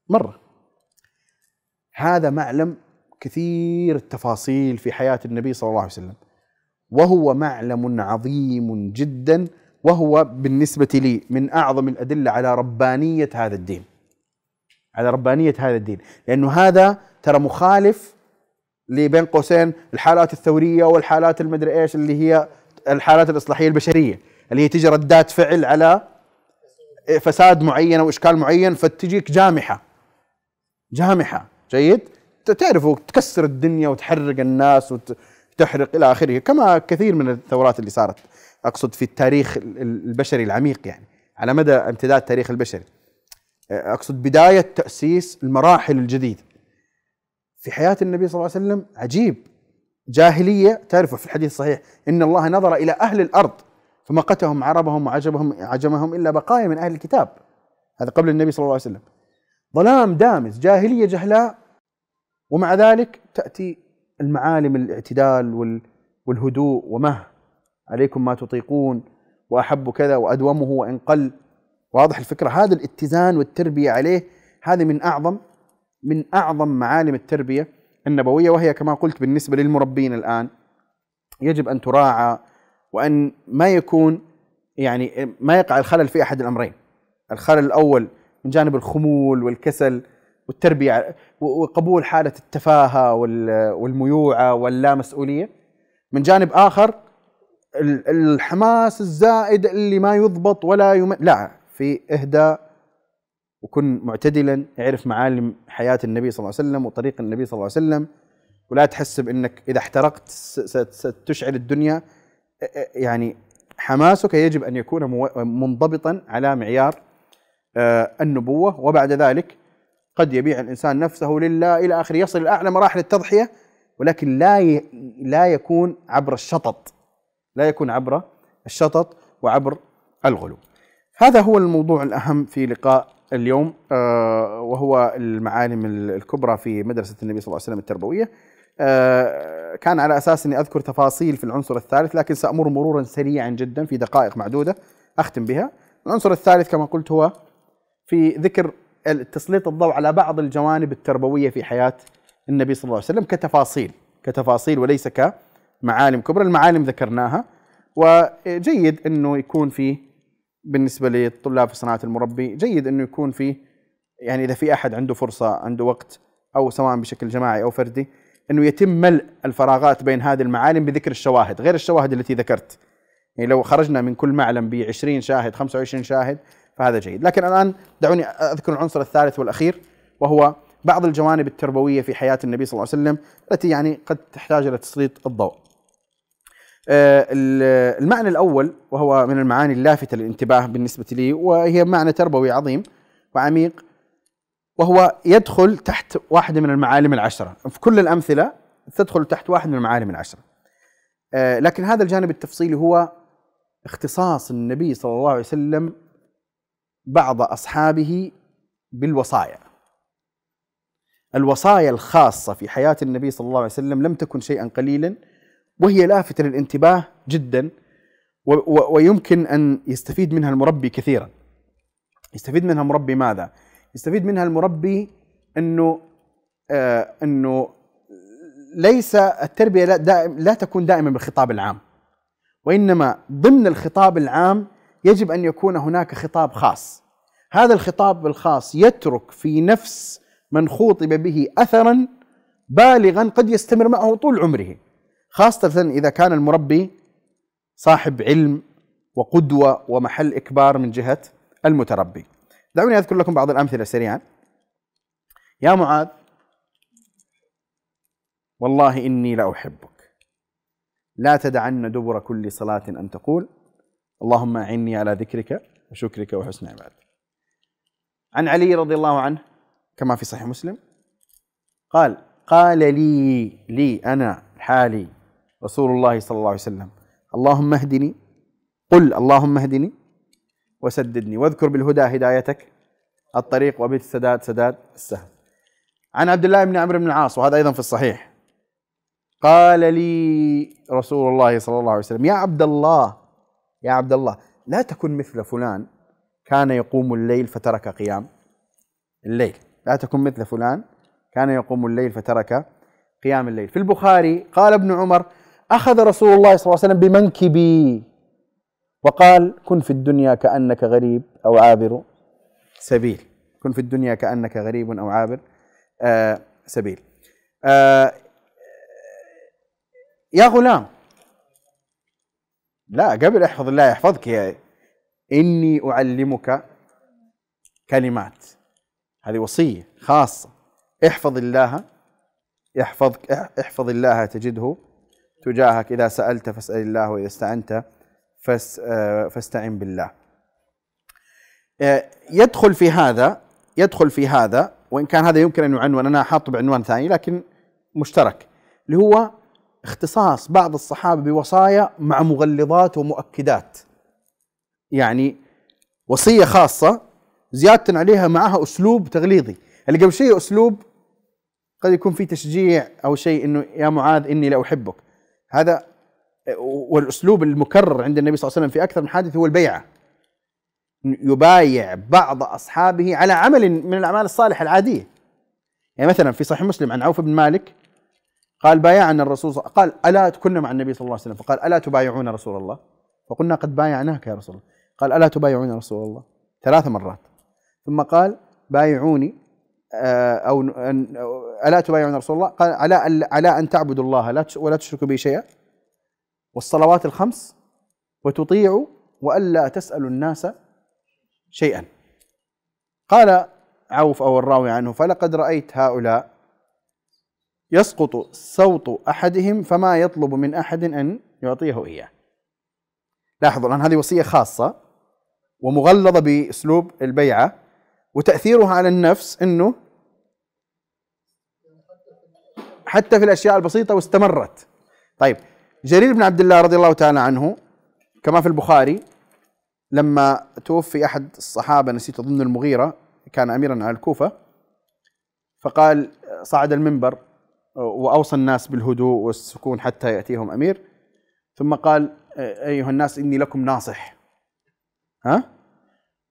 مرة. هذا معلم كثير التفاصيل في حياة النبي صلى الله عليه وسلم. وهو معلم عظيم جدا وهو بالنسبة لي من أعظم الأدلة على ربانية هذا الدين. على ربانية هذا الدين. لأنه هذا ترى مخالف لبين قوسين الحالات الثورية والحالات المدري إيش اللي هي الحالات الإصلاحية البشرية اللي هي تجي ردات فعل على فساد معين أو إشكال معين فتجيك جامحة. جامحة. جيد؟ تعرفوا تكسر الدنيا وتحرق الناس وتحرق إلى آخره كما كثير من الثورات اللي صارت أقصد في التاريخ البشري العميق يعني على مدى امتداد التاريخ البشري. أقصد بداية تأسيس المراحل الجديدة. في حياة النبي صلى الله عليه وسلم عجيب. جاهلية تعرفوا في الحديث الصحيح إن الله نظر إلى أهل الأرض فمقتهم عربهم وعجبهم عجمهم إلا بقايا من أهل الكتاب. هذا قبل النبي صلى الله عليه وسلم. ظلام دامس جاهلية جهلاء. ومع ذلك تأتي المعالم الاعتدال والهدوء ومه. عليكم ما تطيقون وأحب كذا وأدومه وإن قل. واضح الفكرة؟ هذا الاتزان والتربية عليه هذه من أعظم من أعظم معالم التربية النبوية وهي كما قلت بالنسبة للمربين الآن. يجب أن تراعى وأن ما يكون يعني ما يقع الخلل في أحد الأمرين. الخلل الأول من جانب الخمول والكسل والتربية وقبول حالة التفاهة والميوعة واللا مسؤوليه من جانب آخر الحماس الزائد اللي ما يضبط ولا يم... لا في إهداء وكن معتدلا اعرف معالم حياة النبي صلى الله عليه وسلم وطريق النبي صلى الله عليه وسلم ولا تحسب انك إذا احترقت ستشعل الدنيا. يعني حماسك يجب أن يكون منضبطا على معيار النبوة. وبعد ذلك قد يبيع الإنسان نفسه لله إلى آخره يصل إلى أعلى مراحل التضحية ولكن لا لا يكون عبر الشطط. لا يكون عبر الشطط وعبر الغلو. هذا هو الموضوع الأهم في لقاء اليوم آه، وهو المعالم الكبرى في مدرسة النبي صلى الله عليه وسلم التربوية. آه، كان على أساس أني أذكر تفاصيل في العنصر الثالث لكن سأمر مرورا سريعا جدا في دقائق معدودة أختم بها. العنصر الثالث كما قلت هو في ذكر تسليط الضوء على بعض الجوانب التربوية في حياة النبي صلى الله عليه وسلم كتفاصيل كتفاصيل وليس كمعالم كبرى. المعالم ذكرناها وجيد أنه يكون في بالنسبة للطلاب في صناعة المربي جيد إنه يكون في يعني إذا في أحد عنده فرصة عنده وقت أو سواء بشكل جماعي أو فردي إنه يتم ملء الفراغات بين هذه المعالم بذكر الشواهد غير الشواهد التي ذكرت. يعني لو خرجنا من كل معلم ب 20 شاهد 25 شاهد فهذا جيد. لكن الآن دعوني أذكر العنصر الثالث والأخير وهو بعض الجوانب التربوية في حياة النبي صلى الله عليه وسلم التي يعني قد تحتاج إلى تسليط الضوء. المعنى الأول وهو من المعاني اللافتة للانتباه بالنسبة لي وهي معنى تربوي عظيم وعميق وهو يدخل تحت واحدة من المعالم العشرة. في كل الأمثلة تدخل تحت واحد من المعالم العشرة. آه، لكن هذا الجانب التفصيلي هو اختصاص النبي صلى الله عليه وسلم بعض أصحابه بالوصايا. الوصايا الخاصة في حياة النبي صلى الله عليه وسلم لم تكن شيئا قليلا وهي لافتة للانتباه جدا ويمكن أن يستفيد منها المربي كثيرا. يستفيد منها المربي ماذا؟ يستفيد منها المربي أنه آه أنه ليس التربية لا, دائم لا تكون دائما بالخطاب العام. وإنما ضمن الخطاب العام يجب أن يكون هناك خطاب خاص. هذا الخطاب الخاص يترك في نفس من خوطب به أثرا بالغا قد يستمر معه طول عمره. خاصة إذا كان المربي صاحب علم وقدوة ومحل إكبار من جهة المتربي. دعوني أذكر لكم بعض الأمثلة سريعا. يا معاذ والله إني لأحبك لا تدعن دبر كل صلاة أن تقول اللهم أعني على ذكرك وشكرك وحسن عبادتك. عن علي رضي الله عنه كما في صحيح مسلم قال قال لي لي أنا حالي رسول الله صلى الله عليه وسلم اللهم اهدني قل اللهم اهدني وسددني واذكر بالهدى هدايتك الطريق وبالسداد سداد السهل عن عبد الله بن عمرو بن العاص وهذا أيضا في الصحيح قال لي رسول الله صلى الله عليه وسلم يا عبد الله يا عبد الله لا تكن مثل فلان كان يقوم الليل فترك قيام الليل لا تكن مثل فلان كان يقوم الليل فترك قيام الليل في البخاري قال ابن عمر أخذ رسول الله صلى الله عليه وسلم بمنكبي. وقال كن في الدنيا كأنك غريب أو عابر. سبيل. كن في الدنيا كأنك غريب أو عابر. آه سبيل. آه يا غلام. لا قبل احفظ الله يحفظك يا إني أعلمك كلمات. هذه وصية خاصة. احفظ الله يحفظك احفظ الله تجده. تجاهك. إذا سألت فاسأل الله وإذا استعنت آه، فاستعن بالله. آه، يدخل في هذا يدخل في هذا وإن كان هذا يمكن أن يعنون. أنا حاطه بعنوان ثاني لكن مشترك. اللي هو اختصاص بعض الصحابة بوصايا مع مغلظات ومؤكدات. يعني وصية خاصة زيادة عليها معها أسلوب تغليظي. اللي قبل شيء أسلوب قد يكون في تشجيع أو شيء أنه يا معاذ إني لأحبك. هذا والأسلوب المكرر عند النبي صلى الله عليه وسلم في أكثر من حادث هو البيعة. يبايع بعض أصحابه على عمل من الأعمال الصالحة العادية. يعني مثلا في صحيح مسلم عن عوف بن مالك قال بايعنا الرسول صلى قال ألا كنا مع النبي صلى الله عليه وسلم؟ فقال ألا تبايعون رسول الله؟ فقلنا قد بايعناك يا رسول الله. قال ألا تبايعون رسول الله؟ ثلاث مرات. ثم قال بايعوني آه، أو ألا تبايعون رسول الله؟ قال على على أن تعبدوا الله لا ولا تشركوا به شيئا. والصلوات الخمس وتطيعوا وألا تسألوا الناس شيئا. قال عوف أو الراوي عنه فلقد رأيت هؤلاء يسقط صوت أحدهم فما يطلب من أحد أن يعطيه إياه. لاحظوا الآن هذه وصية خاصة ومغلظة بأسلوب البيعة. وتأثيرها على النفس أنه حتى في الأشياء البسيطة واستمرت. طيب جرير بن عبد الله رضي الله تعالى عنه كما في البخاري لما توفي أحد الصحابة نسيت أظن المغيرة كان أميرا على الكوفة فقال صعد المنبر وأوصى الناس بالهدوء والسكون حتى يأتيهم أمير ثم قال أيها الناس إني لكم ناصح. ها؟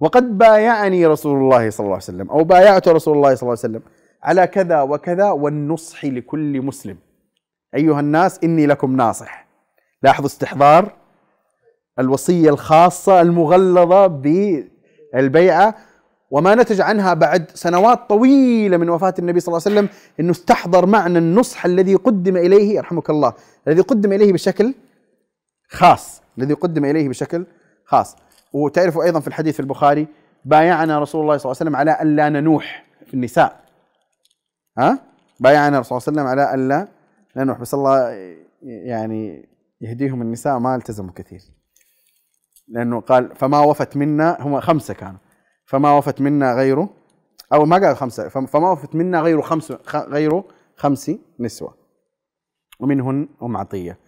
وقد بايعني رسول الله صلى الله عليه وسلم أو بايعت رسول الله صلى الله عليه وسلم على كذا وكذا والنصح لكل مسلم. أيها الناس إني لكم ناصح. لاحظوا استحضار الوصية الخاصة المغلظة بالبيعة وما نتج عنها بعد سنوات طويلة من وفاة النبي صلى الله عليه وسلم أنه استحضر معنى النصح الذي قدم إليه يرحمك الله الذي قدم إليه بشكل خاص الذي قدم إليه بشكل خاص. وتعرفوا أيضا في الحديث في البخاري بايعنا رسول الله صلى الله عليه وسلم على أن لا ننوح في النساء. ها؟ بايعنا الرسول صلى الله عليه وسلم على أن لا ننوح بس الله يعني يهديهم النساء ما التزموا كثير. لأنه قال فما وفت منا هم خمسة كانوا. فما وفت منا غيره أو ما قال خمسة فما وفت منا غير خمس غير خمس نسوة. ومنهن أم عطية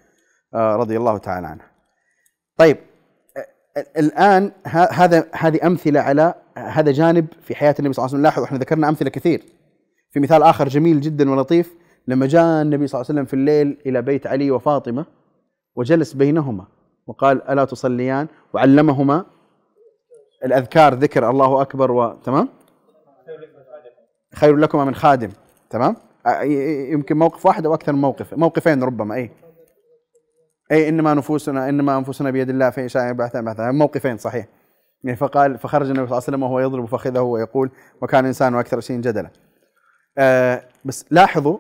آه، رضي الله تعالى عنها. طيب الآن هذا هذه أمثلة على هذا جانب في حياة النبي صلى الله عليه وسلم. لاحظوا إحنا ذكرنا أمثلة كثير. في مثال آخر جميل جدا ولطيف. لما جاء النبي صلى الله عليه وسلم في الليل إلى بيت علي وفاطمة وجلس بينهما وقال ألا تصليان؟ وعلمهما الأذكار ذكر الله أكبر وتمام خير لكما من خادم تمام؟ يمكن موقف واحد أو أكثر من موقف موقفين ربما أي أي إنما نفوسنا إنما أنفسنا بيد الله في شاء بعث بعث. موقفين صحيح. يعني فقال فخرج النبي صلى الله عليه وسلم وهو يضرب فخذه ويقول وكان الإنسان أكثر شيء جدلا. آه بس لاحظوا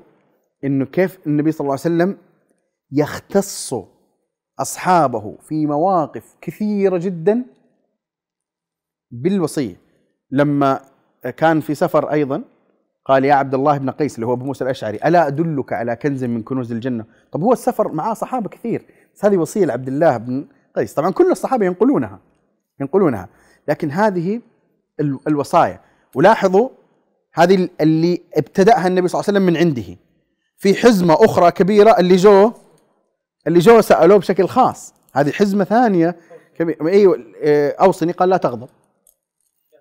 إنه كيف النبي صلى الله عليه وسلم يختص أصحابه في مواقف كثيرة جدا بالوصية. لما كان في سفر أيضا قال يا عبد الله بن قيس اللي هو أبو موسى الأشعري ألا أدلك على كنز من كنوز الجنة؟ طب هو السفر معاه صحابه كثير. هذه وصية لعبد الله بن قيس. طبعا كل الصحابة ينقلونها ينقلونها لكن هذه الوصايا. ولاحظوا هذه اللي ابتدأها النبي صلى الله عليه وسلم من عنده. في حزمة أخرى كبيرة اللي جو اللي جو سألوه بشكل خاص. هذه حزمة ثانية كبيرة. أيوه أوصني قال لا تغضب.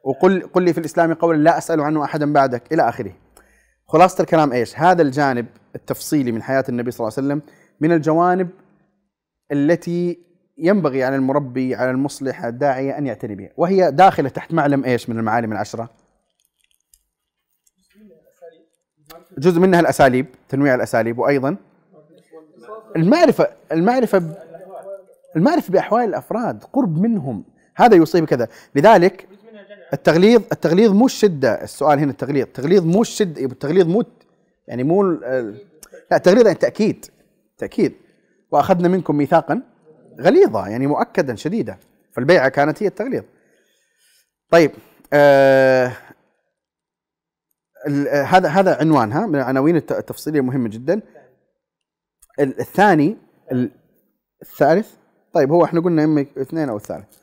وقل قل لي في الإسلام قولا لا أسأل عنه احدا بعدك إلى آخره. خلاصة الكلام إيش؟ هذا الجانب التفصيلي من حياة النبي صلى الله عليه وسلم من الجوانب التي ينبغي على المربي على المصلح الداعيه أن يعتني بها، وهي داخلة تحت معلم إيش من المعالم العشرة؟ جزء منها الأساليب، تنويع الأساليب وأيضا المعرفة المعرفة المعرفة بأحوال الأفراد، قرب منهم، هذا يصيب كذا، لذلك التغليظ التغليظ مو الشدة. السؤال هنا التغليظ. التغليظ مو الشده التغليظ مو يعني مو لا التغليظ يعني تأكيد تأكيد. وأخذنا منكم ميثاقا غليظا يعني مؤكدا شديدا فالبيعه كانت هي التغليظ. طيب آه هذا هذا عنوانها من العناوين التفصيلية مهمة جدا. الثاني الثالث؟ طيب هو إحنا قلنا اما اثنين أو الثالث.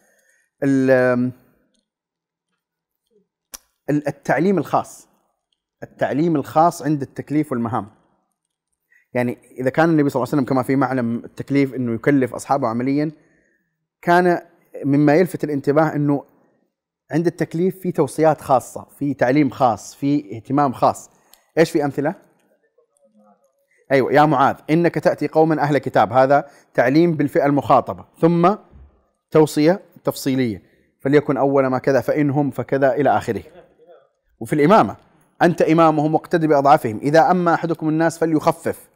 التعليم الخاص. التعليم الخاص عند التكليف والمهام. يعني إذا كان النبي صلى الله عليه وسلم كما في معلم التكليف إنه يكلف أصحابه عمليا كان مما يلفت الانتباه إنه عند التكليف في توصيات خاصة في تعليم خاص في اهتمام خاص. إيش في أمثلة؟ أيوه يا معاذ إنك تأتي قوما أهل كتاب هذا تعليم بالفئة المخاطبة. ثم توصية تفصيلية فليكن أول ما كذا فانهم فكذا إلى آخره. وفي الإمامة أنت إمامهم واقتد باضعفهم إذا أما أحدكم الناس فليخفف.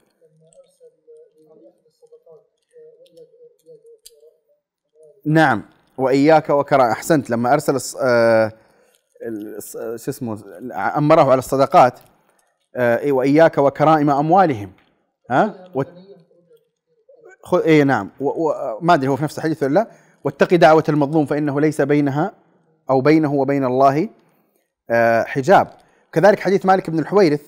نعم وإياك وكرا. أحسنت لما أرسل آه شو اسمه أمره على الصدقات آه وإياك وكرائم أموالهم. ها؟ خذ إي نعم. وما أدري هو في نفس الحديث ولا لا؟ واتقي دعوة المظلوم فإنه ليس بينها أو بينه وبين الله آه حجاب. كذلك حديث مالك بن الحويرث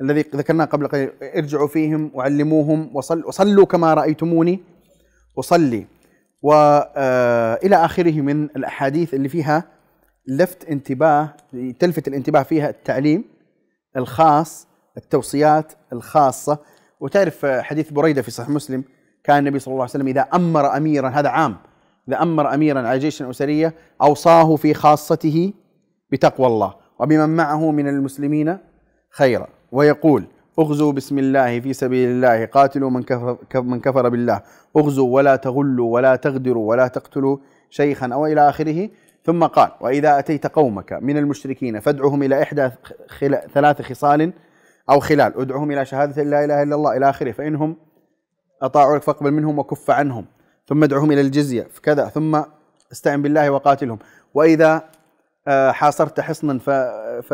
الذي ذكرناه قبل قليل ارجعوا فيهم وعلموهم وصل وصلوا كما رأيتموني اصلي والى آه آخره من الأحاديث اللي فيها لفت انتباه تلفت الانتباه فيها التعليم الخاص التوصيات الخاصة. وتعرف حديث بريدة في صحيح مسلم كان النبي صلى الله عليه وسلم إذا أمر اميرا هذا عام إذا أمر اميرا على جيش اسريه أوصاه في خاصته بتقوى الله. وبمن معه من المسلمين خيرا. ويقول اغزوا بسم الله في سبيل الله قاتلوا من كفر, من كفر بالله. اغزوا ولا تغلوا ولا تغدروا ولا تقتلوا شيخا أو إلى آخره. ثم قال وإذا أتيت قومك من المشركين فادعهم إلى إحدى ثلاث خصال أو خلال. ادعهم إلى شهادة لا إله إلا الله إلى آخره. فإنهم اطاعوا لك فاقبل منهم وكف عنهم. ثم ادعهم إلى الجزية كذا. ثم استعن بالله وقاتلهم. وإذا آه، حاصرت حصنا ف ف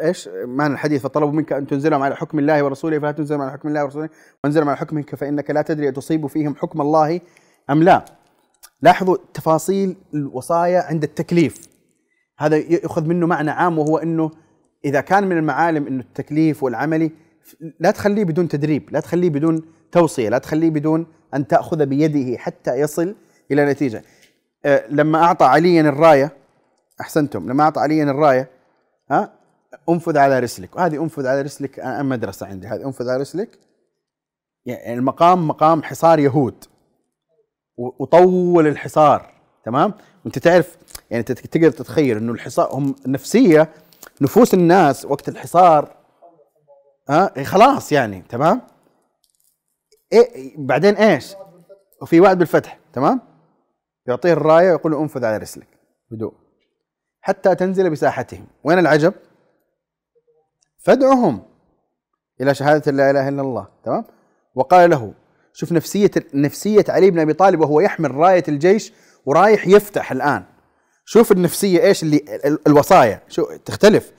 إيش؟ معنى الحديث؟ فطلبوا منك أن تنزلهم على حكم الله ورسوله فلا تنزلهم على حكم الله ورسوله وانزلهم على حكمك فإنك لا تدري تصيب فيهم حكم الله أم لا. لاحظوا تفاصيل الوصايا عند التكليف. هذا يؤخذ منه معنى عام وهو إنه إذا كان من المعالم إنه التكليف والعملي لا تخليه بدون تدريب لا تخليه بدون توصية لا تخليه بدون أن تأخذ بيده حتى يصل إلى نتيجة. آه، لما أعطى عليا الراية أحسنتم. لما أعطى عليا الراية ها انفذ على رسلك. وهذه انفذ على رسلك أنا مدرسة عندي. هذه انفذ على رسلك. يعني المقام مقام حصار يهود. وطول الحصار تمام؟ وأنت تعرف يعني تقدر تتخيل إنه الحصار هم نفسية نفوس الناس وقت الحصار ها أه؟ خلاص يعني تمام؟ إيه بعدين إيش؟ وفي وعد بالفتح تمام؟ يعطيه الراية ويقول له انفذ على رسلك. هدوء حتى تنزل بساحتهم. وين العجب؟ فادعهم إلى شهادة لا إله إلا الله. تمام؟ وقال له شوف نفسية نفسية علي بن أبي طالب وهو يحمل راية الجيش ورايح يفتح الآن. شوف النفسية إيش اللي الوصايا. شو تختلف.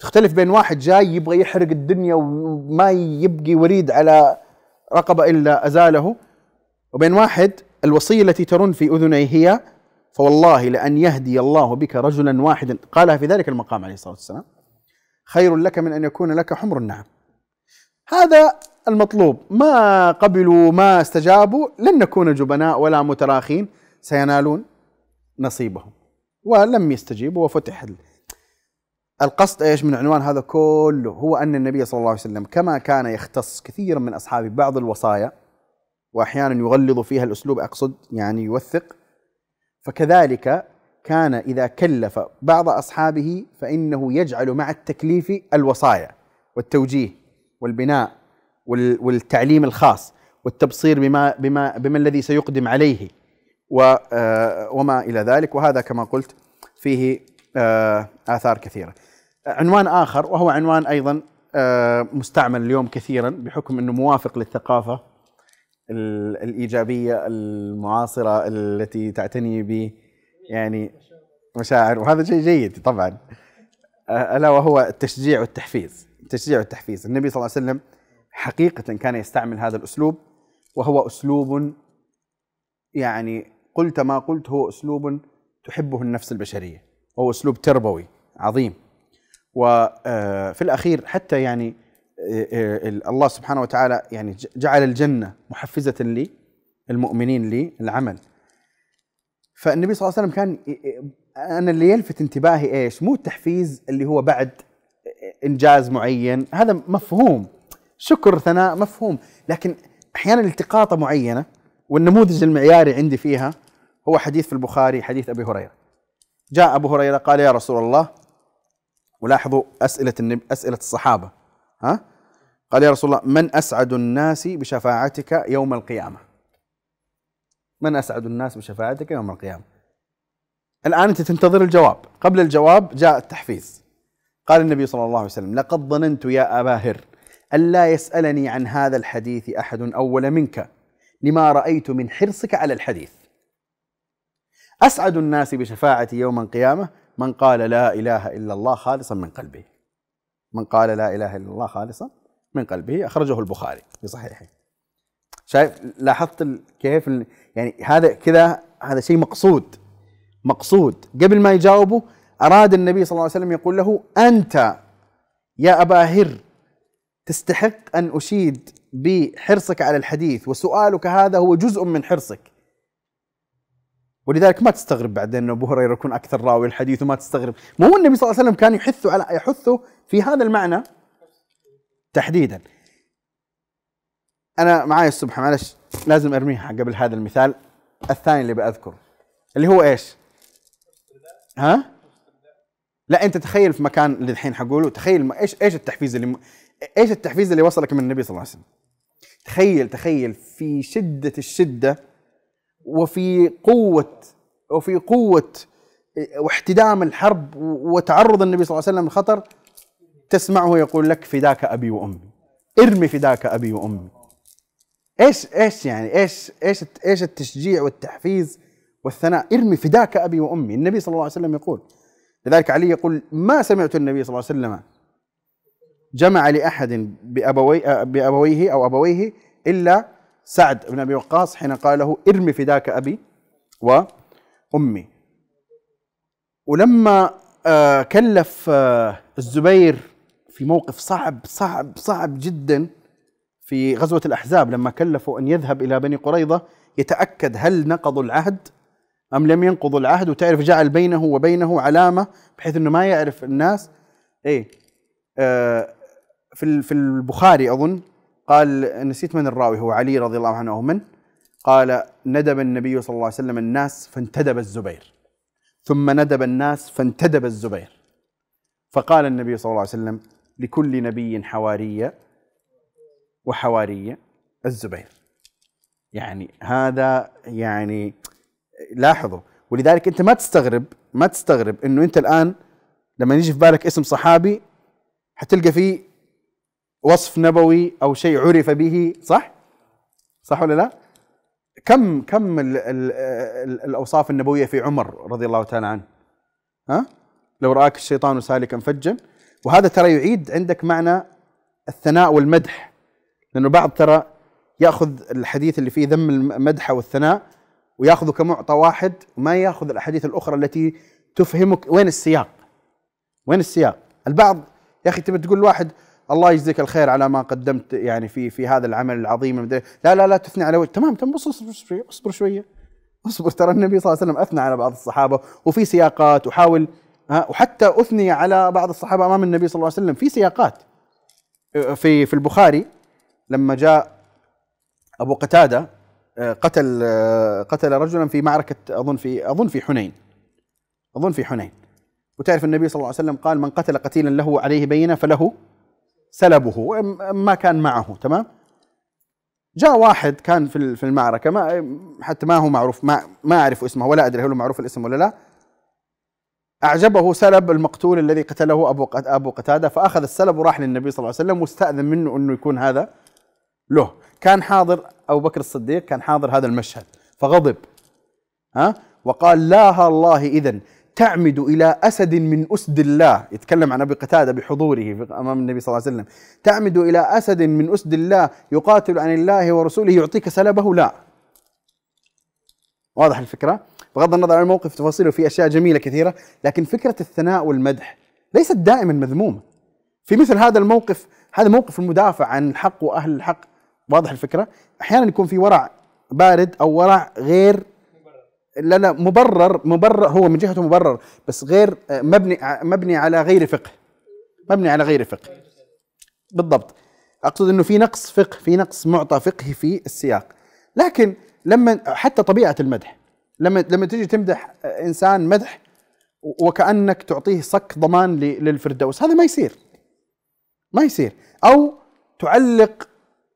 تختلف بين واحد جاي يبغى يحرق الدنيا وما يبقي وريد على رقبة إلا أزاله وبين واحد الوصية التي ترن في أذنيه هي فوالله لأن يهدي الله بك رجلا واحدا. قالها في ذلك المقام عليه الصلاة والسلام. خير لك من أن يكون لك حمر النعم. هذا المطلوب. ما قبلوا ما استجابوا لن نكون جبناء ولا متراخين. سينالون نصيبهم. ولم يستجيبوا وفتح القصد إيش من عنوان هذا كله؟ هو أن النبي صلى الله عليه وسلم كما كان يختص كثيرا من اصحابه بعض الوصايا واحيانا يغلظ فيها الأسلوب أقصد يعني يوثق فكذلك كان إذا كلف بعض أصحابه فإنه يجعل مع التكليف الوصايا والتوجيه والبناء والتعليم الخاص والتبصير بما بما بما الذي سيقدم عليه آه، وما إلى ذلك. وهذا كما قلت فيه آه، آثار كثيرة. عنوان آخر وهو عنوان أيضا آه، مستعمل اليوم كثيرا بحكم أنه موافق للثقافة. الإيجابية المعاصرة التي تعتني ب يعني مشاعر. وهذا شيء جيد طبعا. ألا وهو التشجيع والتحفيز. التشجيع والتحفيز. النبي صلى الله عليه وسلم حقيقة كان يستعمل هذا الأسلوب وهو أسلوب يعني قلت ما قلت هو أسلوب تحبه النفس البشرية. وهو أسلوب تربوي عظيم. وفي الأخير حتى يعني الله سبحانه وتعالى يعني جعل الجنة محفزة للمؤمنين للعمل فالنبي صلى الله عليه وسلم كان أنا اللي يلفت انتباهي إيش؟ مو التحفيز اللي هو بعد إنجاز معين، هذا مفهوم. شكر ثناء مفهوم، لكن أحيانا التقاطه معينة والنموذج المعياري عندي فيها هو حديث في البخاري حديث أبي هريرة. جاء أبو هريرة قال يا رسول الله ولاحظوا أسئلة النب... أسئلة الصحابة. ها؟ قال يا رسول الله من أسعد الناس بشفاعتك يوم القيامة؟ من أسعد الناس بشفاعتك يوم القيامة؟ الآن أنت تنتظر الجواب قبل الجواب جاء التحفيز قال النبي صلى الله عليه وسلم لقد ظننت يا أبا هر ألا يسألني عن هذا الحديث أحد أول منك لما رأيت من حرصك على الحديث أسعد الناس بشفاعتي يوم القيامة من قال لا إله إلا الله خالصا من قلبه من قال لا إله إلا الله خالصا من قلبه أخرجه البخاري في صحيحه. شايف لاحظت كيف يعني هذا كذا هذا شيء مقصود مقصود. قبل ما يجاوبه أراد النبي صلى الله عليه وسلم يقول له أنت يا أبا هر تستحق أن أشيد بحرصك على الحديث وسؤالك هذا هو جزء من حرصك. ولذلك ما تستغرب بعدين أن أبو هريرة يكون أكثر راوي الحديث وما تستغرب. مو النبي صلى الله عليه وسلم كان يحث على يحثه في هذا المعنى تحديدا. أنا معاي الصبح معلش لازم أرميها قبل هذا المثال. الثاني اللي بأذكره اللي هو إيش؟ ها؟ لا أنت تخيل في مكان اللي الحين حقوله تخيل إيش إيش التحفيز اللي. إيش التحفيز اللي وصلك من النبي صلى الله عليه وسلم؟ تخيل تخيل في شدة الشدة وفي قوة وفي قوة واحتدام الحرب وتعرض النبي صلى الله عليه وسلم للخطر تسمعه يقول لك فداك أبي وأمي. ارمي فداك أبي وأمي. إيش إيش يعني إيش إيش إيش التشجيع والتحفيز والثناء؟ ارمي فداك أبي وأمي. النبي صلى الله عليه وسلم يقول لذلك علي يقول ما سمعت النبي صلى الله عليه وسلم جمع لأحد بأبوي بأبويه أو أبويه إلا سعد بن أبي وقاص حين قال له ارمي فداك أبي وأمي. ولما آه، كلف آه، الزبير في موقف صعب صعب صعب جدا في غزوة الأحزاب لما كلفوا أن يذهب إلى بني قريظة يتأكد هل نقضوا العهد أم لم ينقضوا العهد. وتعرف جعل بينه وبينه علامة بحيث أنه ما يعرف الناس. إيه آه في في البخاري أظن قال نسيت من الراوي هو علي رضي الله عنه من؟ قال ندب النبي صلى الله عليه وسلم الناس فانتدب الزبير. ثم ندب الناس فانتدب الزبير. فقال النبي صلى الله عليه وسلم لكل نبي حوارية وحوارية الزبير. يعني هذا يعني لاحظوا. ولذلك أنت ما تستغرب ما تستغرب إنه أنت الآن لما يجي في بالك اسم صحابي حتلقى فيه وصف نبوي أو شيء عرف به صح؟ صح ولا لا؟ كم كم ال ال ال الأوصاف النبوية في عمر رضي الله تعالى عنه ها؟ لو رآك الشيطان سالكا فجا وهذا ترى يعيد عندك معنى الثناء والمدح لأنه بعض ترى يأخذ الحديث اللي فيه ذم المدح والثناء ويأخذه كمعطى واحد وما يأخذ الأحاديث الأخرى التي تفهمك وين السياق وين السياق البعض يا أخي تبي تقول لواحد الله يجزيك الخير على ما قدمت يعني في في هذا العمل العظيم. لا لا لا تثني على وجه تمام تمام بص اصبر شوية اصبر شوية. اصبر ترى النبي صلى الله عليه وسلم أثنى على بعض الصحابة وفي سياقات وحاول ها وحتى أثني على بعض الصحابة أمام النبي صلى الله عليه وسلم في سياقات. في في البخاري لما جاء أبو قتادة قتل قتل رجلا في معركة أظن في أظن في حنين. أظن في حنين. وتعرف النبي صلى الله عليه وسلم قال من قتل قتيلا له عليه بينة فله سلبه ما كان معه تمام؟ جاء واحد كان في في المعركة ما حتى ما هو معروف ما ما أعرف اسمه ولا أدري هل هو معروف الاسم ولا لا. أعجبه سلب المقتول الذي قتله أبو أبو قتادة فأخذ السلب وراح للنبي صلى الله عليه وسلم واستأذن منه أنه يكون هذا له. كان حاضر أبو بكر الصديق كان حاضر هذا المشهد فغضب ها؟ وقال لا الله إذا تعمد إلى أسد من أسد الله. يتكلم عن أبي قتادة بحضوره أمام النبي صلى الله عليه وسلم. تعمد إلى أسد من أسد الله. يقاتل عن الله ورسوله. يعطيك سلبه؟ لا. واضح الفكرة؟ بغض النظر عن الموقف تفاصيله في أشياء جميلة كثيرة. لكن فكرة الثناء والمدح ليست دائما مذمومة. في مثل هذا الموقف هذا موقف المدافع عن الحق وأهل الحق. واضح الفكرة؟ أحيانا يكون في ورع بارد أو ورع غير لا لا مبرر مبرر هو من جهته مبرر بس غير مبني مبني على غير فقه. مبني على غير فقه. بالضبط. أقصد إنه في نقص فقه في نقص معطى فقهي في السياق. لكن لما حتى طبيعة المدح. لما لما تيجي تمدح إنسان مدح وكأنك تعطيه صك ضمان للفردوس هذا ما يصير. ما يصير. أو تعلق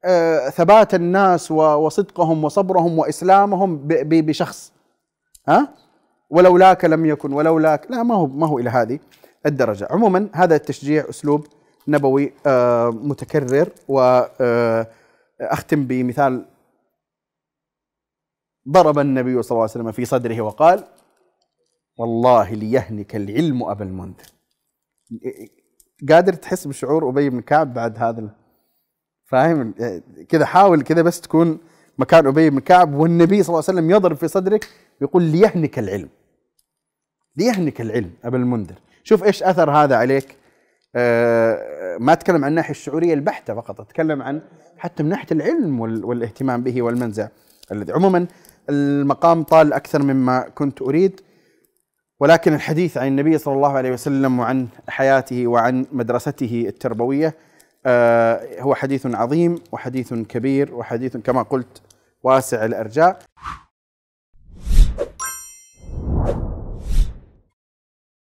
آه، ثبات الناس وصدقهم وصبرهم وإسلامهم بشخص. ها؟ ولولاك لم يكن ولولاك لا ما هو ما هو إلى هذه الدرجة. عموما هذا التشجيع أسلوب نبوي آه، متكرر واختم آه، بمثال ضرب النبي صلى الله عليه وسلم في صدره وقال والله ليهنك العلم أبا المنذر. قادر تحس بشعور أبي بن كعب بعد هذا فاهم؟ كذا حاول كذا بس تكون مكان أبي بن كعب والنبي صلى الله عليه وسلم يضرب في صدرك يقول ليهنك العلم. ليهنك العلم أبا المنذر. شوف إيش أثر هذا عليك. آه ما أتكلم عن الناحية الشعورية البحتة فقط أتكلم عن حتى من ناحية العلم والاهتمام به والمنزع الذي عموما المقام طال أكثر مما كنت أريد ولكن الحديث عن النبي صلى الله عليه وسلم وعن حياته وعن مدرسته التربوية آه، هو حديث عظيم وحديث كبير وحديث كما قلت واسع الإرجاء.